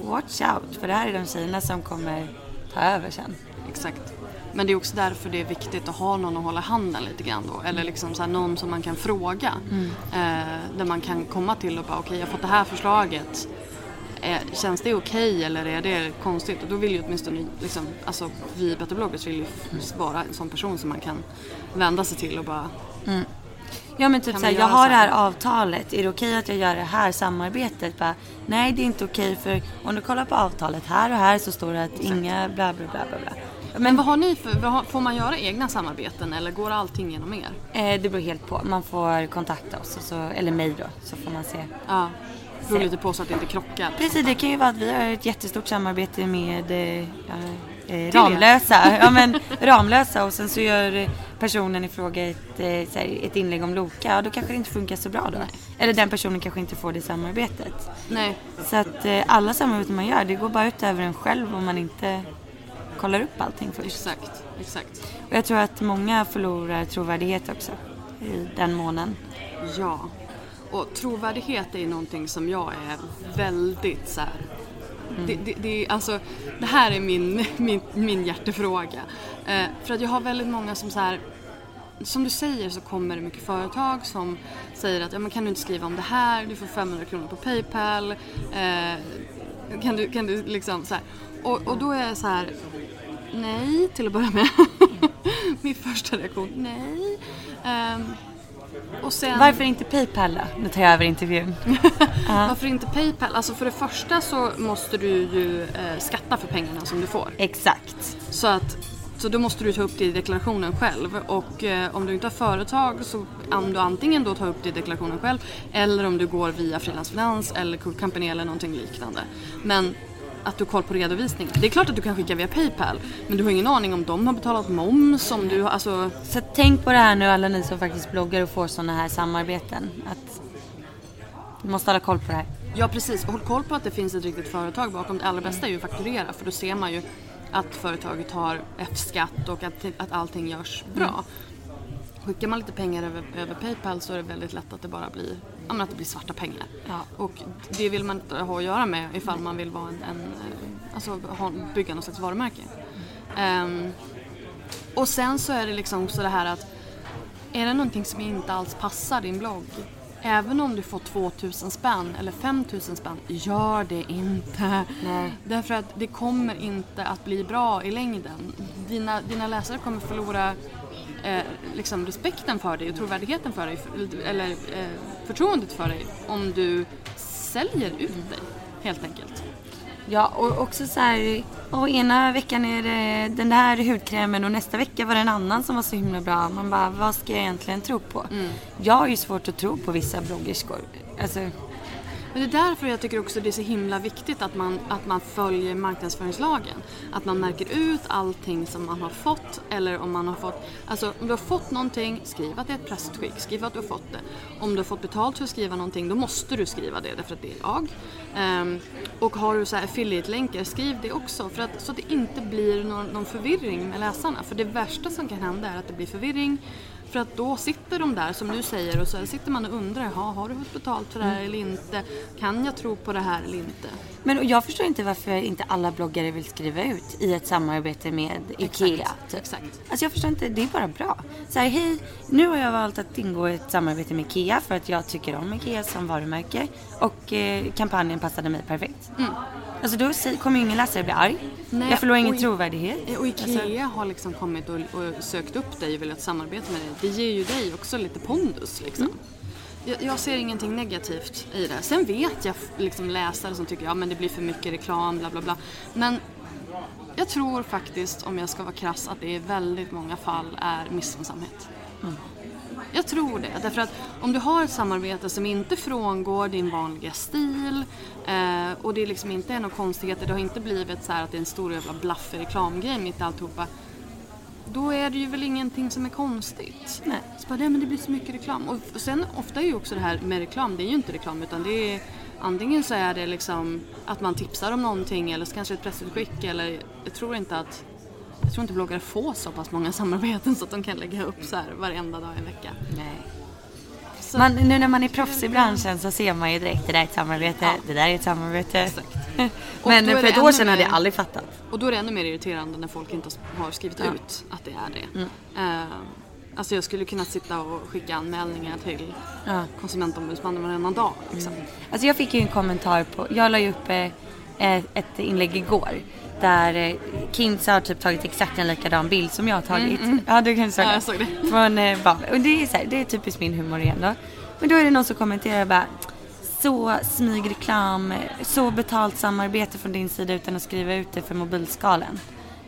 [SPEAKER 2] watch out. För det här är de tjejerna som kommer ta över sen.
[SPEAKER 1] Exakt. Men det är också därför det är viktigt att ha någon att hålla handen lite grann då. Eller liksom så någon som man kan fråga. Eh, där man kan komma till och bara okej jag har fått det här förslaget. Eh, känns det okej eller är det konstigt? Och då vill ju åtminstone liksom, alltså, vi i Better bloggers vill ju vara en sån person som man kan vända sig till och bara
[SPEAKER 2] Ja men typ såhär, jag har det
[SPEAKER 1] här?
[SPEAKER 2] avtalet, är det okej att jag gör det här samarbetet? Bara, nej det är inte okej för om du kollar på avtalet här och här så står det att inga bla bla bla bla bla.
[SPEAKER 1] Men vad har ni för, har, får man göra egna samarbeten eller går allting genom er?
[SPEAKER 2] Eh, det beror helt på, man får kontakta oss så, eller mig då, så får man se.
[SPEAKER 1] Ja, beror lite på så att det inte krockar.
[SPEAKER 2] Precis, det kan ju vara att vi har ett jättestort samarbete med eh, eh, Ramlösa. Ja, men, Ramlösa och sen så gör personen i fråga ett, eh, här, ett inlägg om Loka och då kanske det inte funkar så bra då. Eller den personen kanske inte får det samarbetet.
[SPEAKER 1] Nej,
[SPEAKER 2] Så att eh, alla samarbeten man gör, det går bara ut över en själv om man inte kollar upp allting först.
[SPEAKER 1] exakt, exakt.
[SPEAKER 2] Och jag tror att många förlorar trovärdighet också i den månen.
[SPEAKER 1] Ja. Och trovärdighet är någonting som jag är väldigt så här. Det, det, det, alltså, det här är min, min, min hjärtefråga. Eh, för att jag har väldigt många som så här som du säger så kommer det mycket företag som säger att ja, men kan du inte skriva om det här, du får 500 kronor på Paypal. Eh, kan, du, kan du liksom så här. Och, och då är jag så här, nej till att börja med. Min första reaktion, nej. Eh, sen,
[SPEAKER 2] Varför inte Paypal då? Nu tar jag över intervjun.
[SPEAKER 1] varför inte Paypal? Alltså för det första så måste du ju eh, skatta för pengarna som du får.
[SPEAKER 2] Exakt.
[SPEAKER 1] Så att så då måste du ta upp det i deklarationen själv och eh, om du inte har företag så om du antingen då tar upp det i deklarationen själv eller om du går via Frilansfinans eller Cool Company eller någonting liknande. Men att du har koll på redovisningen. Det är klart att du kan skicka via Paypal men du har ingen aning om de har betalat moms, om du alltså
[SPEAKER 2] Så tänk på det här nu alla ni som faktiskt bloggar och får sådana här samarbeten. Att du måste hålla koll på det här.
[SPEAKER 1] Ja precis, och håll koll på att det finns ett riktigt företag bakom. Det allra bästa är ju att fakturera för då ser man ju att företaget har F-skatt och att, att allting görs bra. Skickar man lite pengar över, över Paypal så är det väldigt lätt att det bara blir, att det blir svarta pengar.
[SPEAKER 2] Ja.
[SPEAKER 1] Och det vill man inte ha att göra med ifall man vill vara en, en alltså ha, bygga något slags varumärke. Ehm, och sen så är det liksom så det här att är det någonting som inte alls passar din blogg, även om du får 2000 spänn eller 5000 spänn, gör det inte.
[SPEAKER 2] Nej.
[SPEAKER 1] Därför att det kommer inte att bli bra i längden. Dina, dina läsare kommer förlora eh, liksom respekten för dig och trovärdigheten för dig, eller eh, förtroendet för dig, om du säljer ut dig, helt enkelt.
[SPEAKER 2] Ja, och också så här, och ena veckan är det den här hudkrämen och nästa vecka var det en annan som var så himla bra. Man bara, vad ska jag egentligen tro på? Jag har ju svårt att tro på vissa bloggerskor. Alltså,
[SPEAKER 1] men det är därför jag tycker också det är så himla viktigt att man, att man följer marknadsföringslagen. Att man märker ut allting som man har fått eller om man har fått, alltså om du har fått någonting, skriv att det är ett pressutskick, skriv att du har fått det. Om du har fått betalt för att skriva någonting, då måste du skriva det därför att det är lag. Um, och har du så här affiliate-länkar, skriv det också för att, så att det inte blir någon, någon förvirring med läsarna. För det värsta som kan hända är att det blir förvirring för att då sitter de där som du säger och så sitter man och undrar, har du fått betalt för det här eller inte? Kan jag tro på det här eller inte?
[SPEAKER 2] Men jag förstår inte varför inte alla bloggare vill skriva ut i ett samarbete med IKEA. Typ.
[SPEAKER 1] Exakt.
[SPEAKER 2] Alltså jag förstår inte, det är bara bra. Så här, hej, nu har jag valt att ingå i ett samarbete med IKEA för att jag tycker om IKEA som varumärke och eh, kampanjen passade mig perfekt. Alltså då kommer ju ingen läsare bli arg.
[SPEAKER 1] Nej,
[SPEAKER 2] jag förlorar ingen trovärdighet.
[SPEAKER 1] Och Ikea
[SPEAKER 2] Alltså,
[SPEAKER 1] har liksom kommit och, och sökt upp dig och velat samarbeta med dig. Det ger ju dig också lite pondus liksom. Jag, jag ser ingenting negativt i det. Sen vet jag liksom läsare som tycker ja men det blir för mycket reklam bla bla bla. Men jag tror faktiskt om jag ska vara krass att det i väldigt många fall är missunnsamhet. Jag tror det. Därför att om du har ett samarbete som inte frångår din vanliga stil eh, och det liksom inte är några konstigheter, det har inte blivit så här att det är en stor jävla blaffig reklamgrej mitt i alltihopa. Då är det ju väl ingenting som är konstigt.
[SPEAKER 2] Nej.
[SPEAKER 1] Så bara, nej men det blir så mycket reklam. Och sen ofta är ju också det här med reklam, det är ju inte reklam utan det är antingen så är det liksom att man tipsar om någonting eller så kanske ett pressutskick eller jag tror inte att jag tror inte bloggare får så pass många samarbeten så att de kan lägga upp så här varenda dag i en vecka.
[SPEAKER 2] Nej.
[SPEAKER 1] Så,
[SPEAKER 2] Man, nu när man är proffs i branschen så ser man ju direkt det där är ett samarbete,
[SPEAKER 1] Ja.
[SPEAKER 2] det där är ett samarbete.
[SPEAKER 1] Exakt.
[SPEAKER 2] Men för ett år sedan hade jag
[SPEAKER 1] mer-
[SPEAKER 2] aldrig fattat.
[SPEAKER 1] Och då är det ännu mer irriterande när folk inte har skrivit
[SPEAKER 2] Ja.
[SPEAKER 1] ut att det är det.
[SPEAKER 2] Mm.
[SPEAKER 1] Eh, alltså jag skulle kunna sitta och skicka anmälningar till
[SPEAKER 2] Ja.
[SPEAKER 1] konsumentombudsmannen varannan dag. Liksom.
[SPEAKER 2] Alltså jag fick ju en kommentar på, jag la ju upp eh, ett inlägg igår där eh, Kins har typ tagit exakt en likadan bild som jag har tagit. Ja du kan säga
[SPEAKER 1] Ja, jag såg det.
[SPEAKER 2] Från eh, Babel. Och det är, så här, det är typiskt min humor igen då. Men då är det någon som kommenterar bara så smygreklam, så betalt samarbete från din sida utan att skriva ut det för mobilskalen.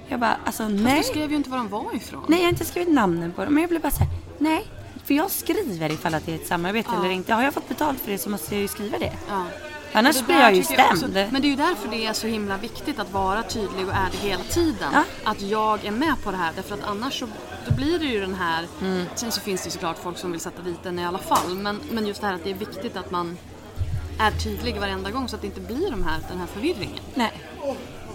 [SPEAKER 2] Jag bara alltså
[SPEAKER 1] Fast
[SPEAKER 2] nej.
[SPEAKER 1] du skrev ju inte var de var ifrån.
[SPEAKER 2] Nej jag har inte skrivit namnen på dem men jag blev bara såhär, nej. För jag skriver ifall att det är ett samarbete
[SPEAKER 1] Ja.
[SPEAKER 2] eller inte. Har jag fått betalt för det så måste jag ju skriva det.
[SPEAKER 1] Ja.
[SPEAKER 2] Annars blir jag ju
[SPEAKER 1] jag
[SPEAKER 2] stämd.
[SPEAKER 1] men det är ju därför det är så himla viktigt att vara tydlig och ärlig hela tiden.
[SPEAKER 2] Ja.
[SPEAKER 1] Att jag är med på det här. Därför att annars så då blir det ju den här...
[SPEAKER 2] Mm.
[SPEAKER 1] Sen så finns det ju såklart folk som vill sätta dit den i alla fall. Men, men just det här att det är viktigt att man är tydlig varenda gång så att det inte blir de här, den här förvirringen.
[SPEAKER 2] Nej.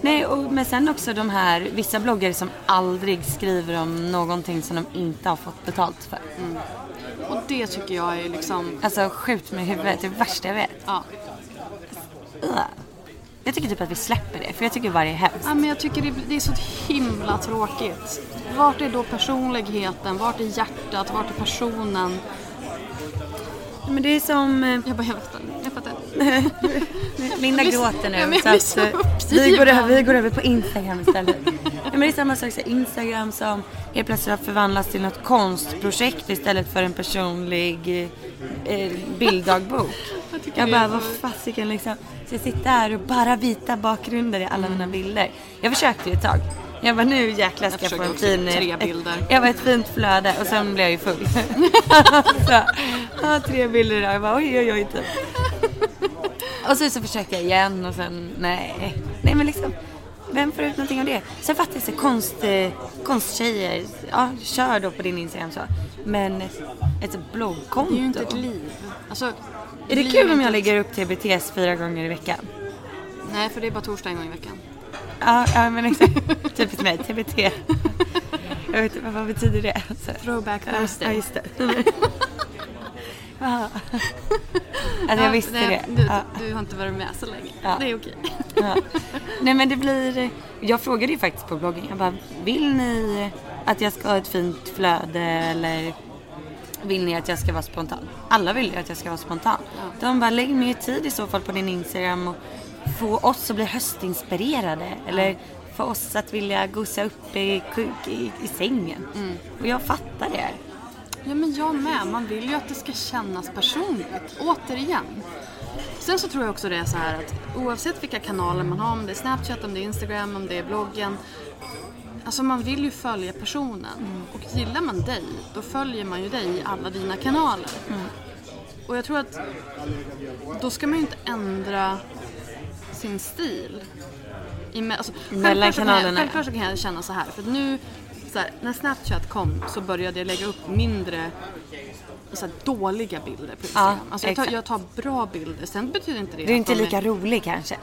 [SPEAKER 2] Nej, och, men sen också de här vissa bloggare som aldrig skriver om någonting som de inte har fått betalt för.
[SPEAKER 1] Och det tycker jag är liksom...
[SPEAKER 2] Alltså skjut mig i huvudet, det är det värsta jag vet.
[SPEAKER 1] Ja.
[SPEAKER 2] Jag tycker typ att vi släpper det, för jag tycker det är hemskt.
[SPEAKER 1] Ja, men jag tycker det, det är så himla tråkigt. Vart är då personligheten? Vart är hjärtat? Vart är personen?
[SPEAKER 2] Men det är som... eh,
[SPEAKER 1] Jag bara, jag. Jag fattar.
[SPEAKER 2] Linda gråter nu.
[SPEAKER 1] Ja,
[SPEAKER 2] så att, eh, vi, går över, vi går över på Instagram istället. ja, men det är samma sak, så Instagram som helt plötsligt har förvandlats till något konstprojekt istället för en personlig eh, eh, bilddagbok.
[SPEAKER 1] Jag
[SPEAKER 2] bara, vad fasiken liksom. Så jag sitter här och bara vita bakgrunder i alla mina bilder. Jag försökte ju ett tag. Jag bara, nu jäklar ska
[SPEAKER 1] Jag
[SPEAKER 2] få en fin...
[SPEAKER 1] tre
[SPEAKER 2] ett-
[SPEAKER 1] bilder.
[SPEAKER 2] Jag var ett fint flöde och sen blev jag ju full. så, ja, tre bilder idag. Jag bara, oj oj oj typ. Och så, så försökte jag igen och sen nej. Nej men liksom. Vem får ut någonting av det? Sen fattar jag så konst, eh, konsttjejer. Ja, kör då på din Instagram så. Men ett bloggkonto.
[SPEAKER 1] Det är ju inte ett liv. Alltså,
[SPEAKER 2] Är det kul om jag
[SPEAKER 1] ett-
[SPEAKER 2] lägger upp TBTs fyra gånger i veckan?
[SPEAKER 1] Nej, för det är bara torsdag en gång i veckan.
[SPEAKER 2] Ja, ja men exakt. Typiskt mig, TBT. Jag vet inte, vad betyder det? Så.
[SPEAKER 1] Throwback
[SPEAKER 2] Ja,
[SPEAKER 1] Thursday.
[SPEAKER 2] just det. Ja. Alltså jag visste
[SPEAKER 1] nej,
[SPEAKER 2] det.
[SPEAKER 1] Du,
[SPEAKER 2] Ja.
[SPEAKER 1] du har inte varit med så länge.
[SPEAKER 2] Ja.
[SPEAKER 1] Det är okej.
[SPEAKER 2] Ja. Nej men det blir, jag frågade ju faktiskt på bloggen, jag bara, vill ni att jag ska ha ett fint flöde eller vill ni att jag ska vara spontan? Alla vill ju att jag ska vara spontan. De bara, lägg mer tid i så fall på din Instagram och få oss att bli höstinspirerade eller få oss att vilja gosa upp i, i, i sängen.
[SPEAKER 1] Mm.
[SPEAKER 2] Och jag fattar det.
[SPEAKER 1] Ja, men jag med. Man vill ju att det ska kännas personligt. Återigen. Sen så tror jag också det är så här att oavsett vilka kanaler man har, om det är Snapchat, om det är Instagram, om det är bloggen. Alltså man vill ju följa personen. Och gillar man dig, då följer man ju dig i alla dina kanaler. Och jag tror att då ska man ju inte ändra sin stil. I, alltså,
[SPEAKER 2] Mellan kanalerna, ja.
[SPEAKER 1] Självklart så kan jag känna så här. För nu, här, när Snapchat kom så började jag lägga upp mindre så här, dåliga bilder på Instagram. alltså jag, tar, jag tar bra bilder. Sen betyder inte det
[SPEAKER 2] Du är
[SPEAKER 1] att
[SPEAKER 2] inte
[SPEAKER 1] de
[SPEAKER 2] lika rolig kanske.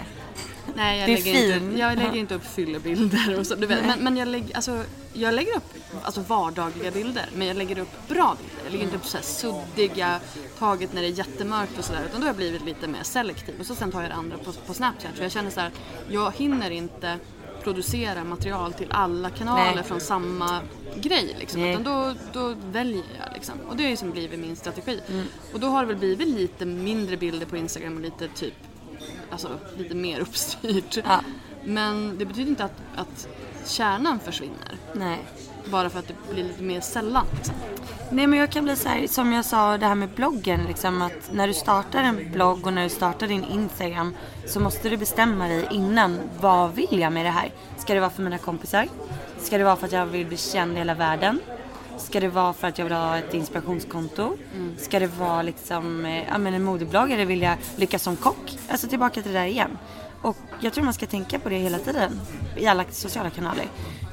[SPEAKER 1] Nej, jag
[SPEAKER 2] Du är
[SPEAKER 1] lägger,
[SPEAKER 2] fin.
[SPEAKER 1] inte, jag lägger inte upp fyllebilder och så. Du vet. Men, men jag, lägger, alltså, jag lägger upp alltså, vardagliga bilder. Men jag lägger upp bra bilder. Jag lägger inte upp så här suddiga, taget när det är jättemörkt och sådär. Utan då har jag blivit lite mer selektiv. Och så sen tar jag det andra på, på Snapchat. För jag känner så här, jag hinner inte producera material till alla kanaler
[SPEAKER 2] Nej.
[SPEAKER 1] från samma grej. Liksom.
[SPEAKER 2] Nej.
[SPEAKER 1] Utan då, då väljer jag. Liksom. Och det har ju som blivit min strategi.
[SPEAKER 2] Mm.
[SPEAKER 1] Och då har det väl blivit lite mindre bilder på Instagram och lite typ alltså, lite mer uppstyrt.
[SPEAKER 2] Ja.
[SPEAKER 1] Men det betyder inte att, att kärnan försvinner.
[SPEAKER 2] Nej.
[SPEAKER 1] Bara för att det blir lite mer sällan. Liksom.
[SPEAKER 2] Nej men jag kan bli så här, som jag sa det här med bloggen liksom att när du startar en blogg och när du startar din Instagram så måste du bestämma dig innan, vad vill jag med det här? Ska det vara för mina kompisar? Ska det vara för att jag vill bli känd i hela världen? Ska det vara för att jag vill ha ett inspirationskonto? Ska det vara liksom, eh, ja men en modebloggare vill jag lyckas som kock? Alltså tillbaka till det där igen. Och jag tror man ska tänka på det hela tiden i alla sociala kanaler.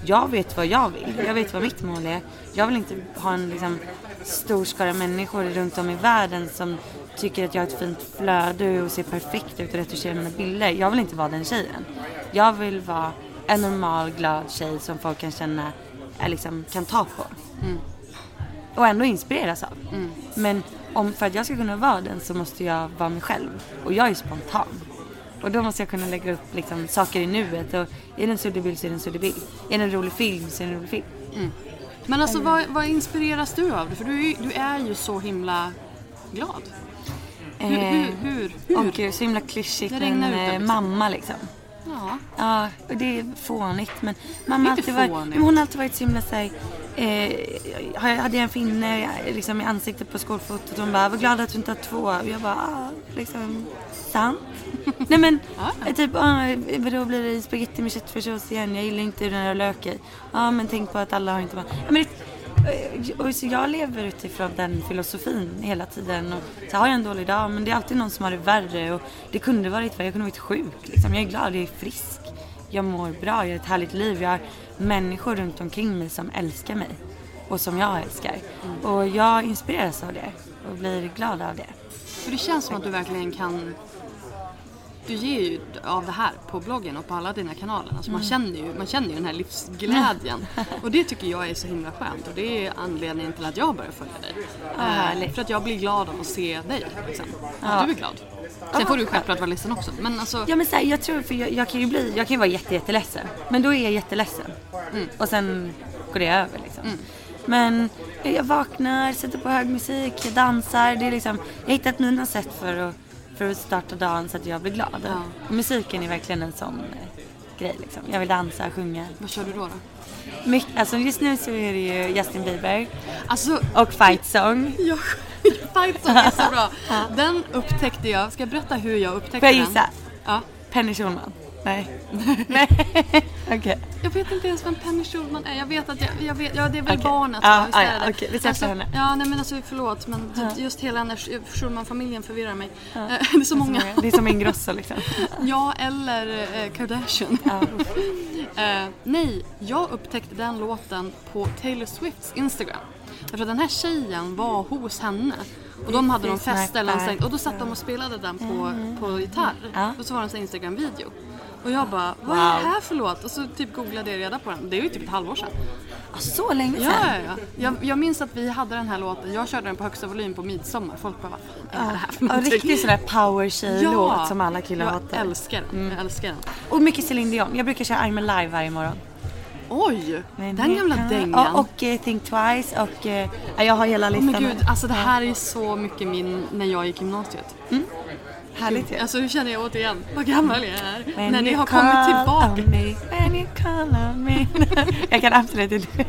[SPEAKER 2] Jag vet vad jag vill. Jag vet vad mitt mål är. Jag vill inte ha en liksom, stor skara människor runt om i världen som tycker att jag har ett fint flöde och ser perfekt ut och retuscherar mina bilder. Jag vill inte vara den tjejen. Jag vill vara en normal, glad tjej som folk kan känna, är liksom, kan ta på. Och ändå inspireras av. Men om, för att jag ska kunna vara den så måste jag vara mig själv. Och jag är spontan. Och då måste jag kunna lägga upp liksom, saker i nuet. Och är det en suddig bild så är det en suddig bild. Är det en rolig film så är det en rolig film.
[SPEAKER 1] Men alltså vad, vad inspireras du av? För du är, ju- du är ju så himla glad. Hur, hur, hur? hur?
[SPEAKER 2] Åh gud, så himla klyschigt.
[SPEAKER 1] Det
[SPEAKER 2] Men eh,
[SPEAKER 1] liksom.
[SPEAKER 2] mamma liksom.
[SPEAKER 1] Ja.
[SPEAKER 2] Ja, och det är fånigt men mamma har
[SPEAKER 1] Inte
[SPEAKER 2] alltid varit, hon har alltid varit så himla såhär, eh, har hade jag en finne liksom, i ansiktet på skolfotot hon bara, var glad att du inte har två. Och jag bara, ah, liksom, sant? Nej men, eh, typ, ah, vadå blir det spagetti med köttfärssås igen? Jag gillar inte den här lök i. Ja men tänk på att alla har inte bara, ja, men det, eh, och så jag lever utifrån den filosofin hela tiden. Och så har jag en dålig dag, men det är alltid någon som har det värre. Och det kunde varit värre, jag kunde varit sjuk. Liksom. Jag är glad, jag är frisk. Jag mår bra, jag har ett härligt liv. Jag har människor runt omkring mig som älskar mig. Och som jag älskar. Och jag inspireras av det. Och blir glad av det.
[SPEAKER 1] För det känns som att du verkligen kan du ger ju av det här på bloggen och på alla dina kanaler. Alltså man, känner ju, man känner ju den här livsglädjen. Och det tycker jag är så himla skönt och det är anledningen till att jag börjar följa dig.
[SPEAKER 2] Härligt.
[SPEAKER 1] för att jag blir glad av att se dig. Liksom. Att du är glad. Sen får du självklart vara ledsen också. Men alltså,
[SPEAKER 2] Ja men så här, jag tror, för jag, jag kan ju bli, jag kan ju vara jätte, jätteledsen. Men då är jag jätteledsen. Och sen går det över liksom. Men jag vaknar, sätter på hög musik, jag dansar. Det är liksom, jag har hittat mina sätt för att, för att starta dagen så att jag blir glad. Och musiken är verkligen en sån eh, grej liksom. Jag vill dansa, sjunga.
[SPEAKER 1] vad kör du då? då?
[SPEAKER 2] Mycket, alltså just nu så är det ju Justin Bieber
[SPEAKER 1] Alltså,
[SPEAKER 2] och Fight Song.
[SPEAKER 1] jag, Fight Song är så bra. Den upptäckte jag. Ska jag berätta hur jag upptäckte
[SPEAKER 2] Får jag
[SPEAKER 1] den?
[SPEAKER 2] gissa?
[SPEAKER 1] Ja.
[SPEAKER 2] Penny Schulman? Nej. Nej. Okej.
[SPEAKER 1] Jag vet inte ens vem Penny Schulman är. Jag vet att jag, jag vet, ja det är väl
[SPEAKER 2] Okej.
[SPEAKER 1] barnet
[SPEAKER 2] Ja,
[SPEAKER 1] va? Visst
[SPEAKER 2] ja, okej, vi släpper
[SPEAKER 1] alltså,
[SPEAKER 2] henne.
[SPEAKER 1] Ja nej men alltså förlåt men typ just hela den där Schulman-familjen förvirrar mig. Eh, Det är så många.
[SPEAKER 2] Det är som Ingrosso liksom.
[SPEAKER 1] Ja eller eh, Kardashian. Eh, nej, jag upptäckte den låten på Taylor Swifts Instagram. Därför att den här tjejen var hos henne. Och de hade någon fest eller och då satt de och spelade den på, på gitarr.
[SPEAKER 2] Ja.
[SPEAKER 1] Och så var det en Instagram-video. Och jag bara, vad är det här för låt? Och så typ googlade jag reda på den. Det är ju typ ett halvår sedan.
[SPEAKER 2] Ja, så länge
[SPEAKER 1] Ja,
[SPEAKER 2] sedan?
[SPEAKER 1] ja, ja. Jag, jag minns att vi hade den här låten. Jag körde den på högsta volym på midsommar. Folk bara, vad fan är det här för
[SPEAKER 2] Ja,
[SPEAKER 1] någonting?
[SPEAKER 2] riktigt sån där power tjej-låt som alla killar
[SPEAKER 1] jag
[SPEAKER 2] hatar. Mm.
[SPEAKER 1] älskar den. Jag älskar den.
[SPEAKER 2] Och mycket Céline Dion. Jag brukar köra I'm alive varje morgon.
[SPEAKER 1] Oj!
[SPEAKER 2] Men
[SPEAKER 1] den gamla
[SPEAKER 2] kan-
[SPEAKER 1] dängan.
[SPEAKER 2] Ja, och eh, Think Twice och eh, ja, jag har hela listan.
[SPEAKER 1] men gud, alltså det här är så mycket min när jag gick gymnasiet.
[SPEAKER 2] Härligt ju.
[SPEAKER 1] Alltså hur känner jag återigen vad gammal jag är.
[SPEAKER 2] When
[SPEAKER 1] när ni har kommit tillbaka.
[SPEAKER 2] me, when you call on me. jag kan absolut inte.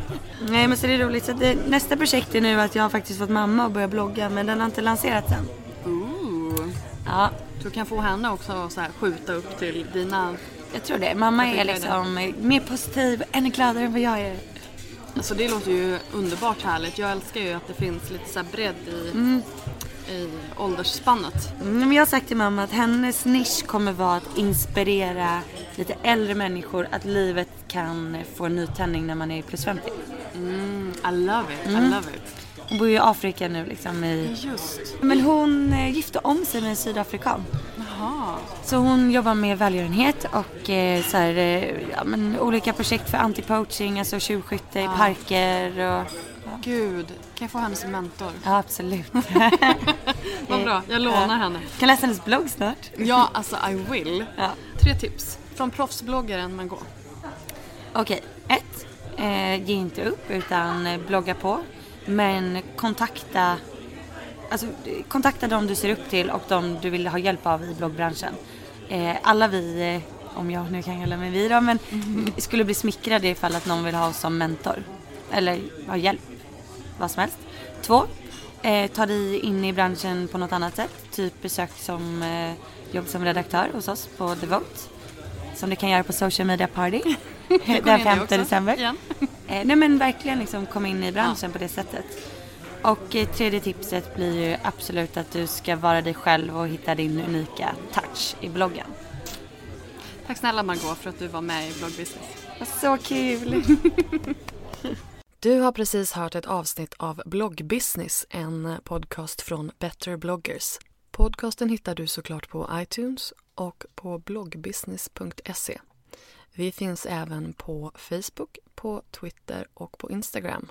[SPEAKER 2] Nej men så det är roligt. Så det, nästa projekt är nu att jag har faktiskt fått mamma att börja blogga men den har inte lanserats än.
[SPEAKER 1] Ooh.
[SPEAKER 2] Ja,
[SPEAKER 1] Du kan få henne också att skjuta upp till dina...
[SPEAKER 2] jag tror det. Mamma är liksom mer positiv, ännu gladare än vad jag är.
[SPEAKER 1] Alltså det låter ju underbart härligt. Jag älskar ju att det finns lite så här bredd i, i åldersspannet.
[SPEAKER 2] Mm, jag har sagt till mamma att hennes nisch kommer vara att inspirera lite äldre människor att livet kan få en nytändning när man är plus 50.
[SPEAKER 1] I love it, I love it.
[SPEAKER 2] Hon bor ju i Afrika nu liksom i...
[SPEAKER 1] Just.
[SPEAKER 2] Men hon eh, gifte om sig med en sydafrikan.
[SPEAKER 1] Jaha.
[SPEAKER 2] Så hon jobbar med välgörenhet och eh, så här, eh, ja, men, olika projekt för anti-poaching, alltså tjuvskytte i parker och...
[SPEAKER 1] Gud, kan jag få henne som mentor?
[SPEAKER 2] Ja, absolut.
[SPEAKER 1] Vad bra, jag lånar henne.
[SPEAKER 2] kan läsa hennes blogg snart.
[SPEAKER 1] Ja, alltså I will.
[SPEAKER 2] Ja.
[SPEAKER 1] Tre tips. Från proffsbloggaren Margot.
[SPEAKER 2] Okej, ett. Eh, ge inte upp utan eh, blogga på. Men kontakta, alltså, kontakta de du ser upp till och de du vill ha hjälp av i bloggbranschen. Eh, alla vi, eh, om jag nu kan kalla mig vi då, men skulle bli smickrade ifall att någon vill ha oss som mentor. Eller ha hjälp. Vad som helst. Två. Eh, ta dig in i branschen på något annat sätt. Typ besök som eh, jobb som redaktör hos oss på The Vote. Som du kan göra på social media party. Den
[SPEAKER 1] det
[SPEAKER 2] 5
[SPEAKER 1] också,
[SPEAKER 2] december. Eh, nej men verkligen liksom komma in i branschen på det sättet. Och eh, tredje tipset blir ju absolut att du ska vara dig själv och hitta din unika touch i bloggen.
[SPEAKER 1] Tack snälla Margot för att du var med i Bloggbusiness.
[SPEAKER 2] Så kul!
[SPEAKER 1] Du har precis hört ett avsnitt av Bloggbusiness, en podcast från Better bloggers. Podcasten hittar du såklart på iTunes och på bloggbusiness.se. Vi finns även på Facebook, på Twitter och på Instagram,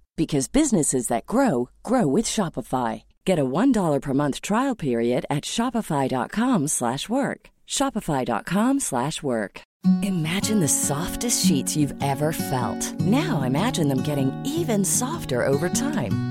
[SPEAKER 5] because businesses that grow grow with Shopify. Get a $1 per month trial period at shopify.com/work. shopify.com/work. Imagine the softest sheets you've ever felt. Now imagine them getting even softer over time.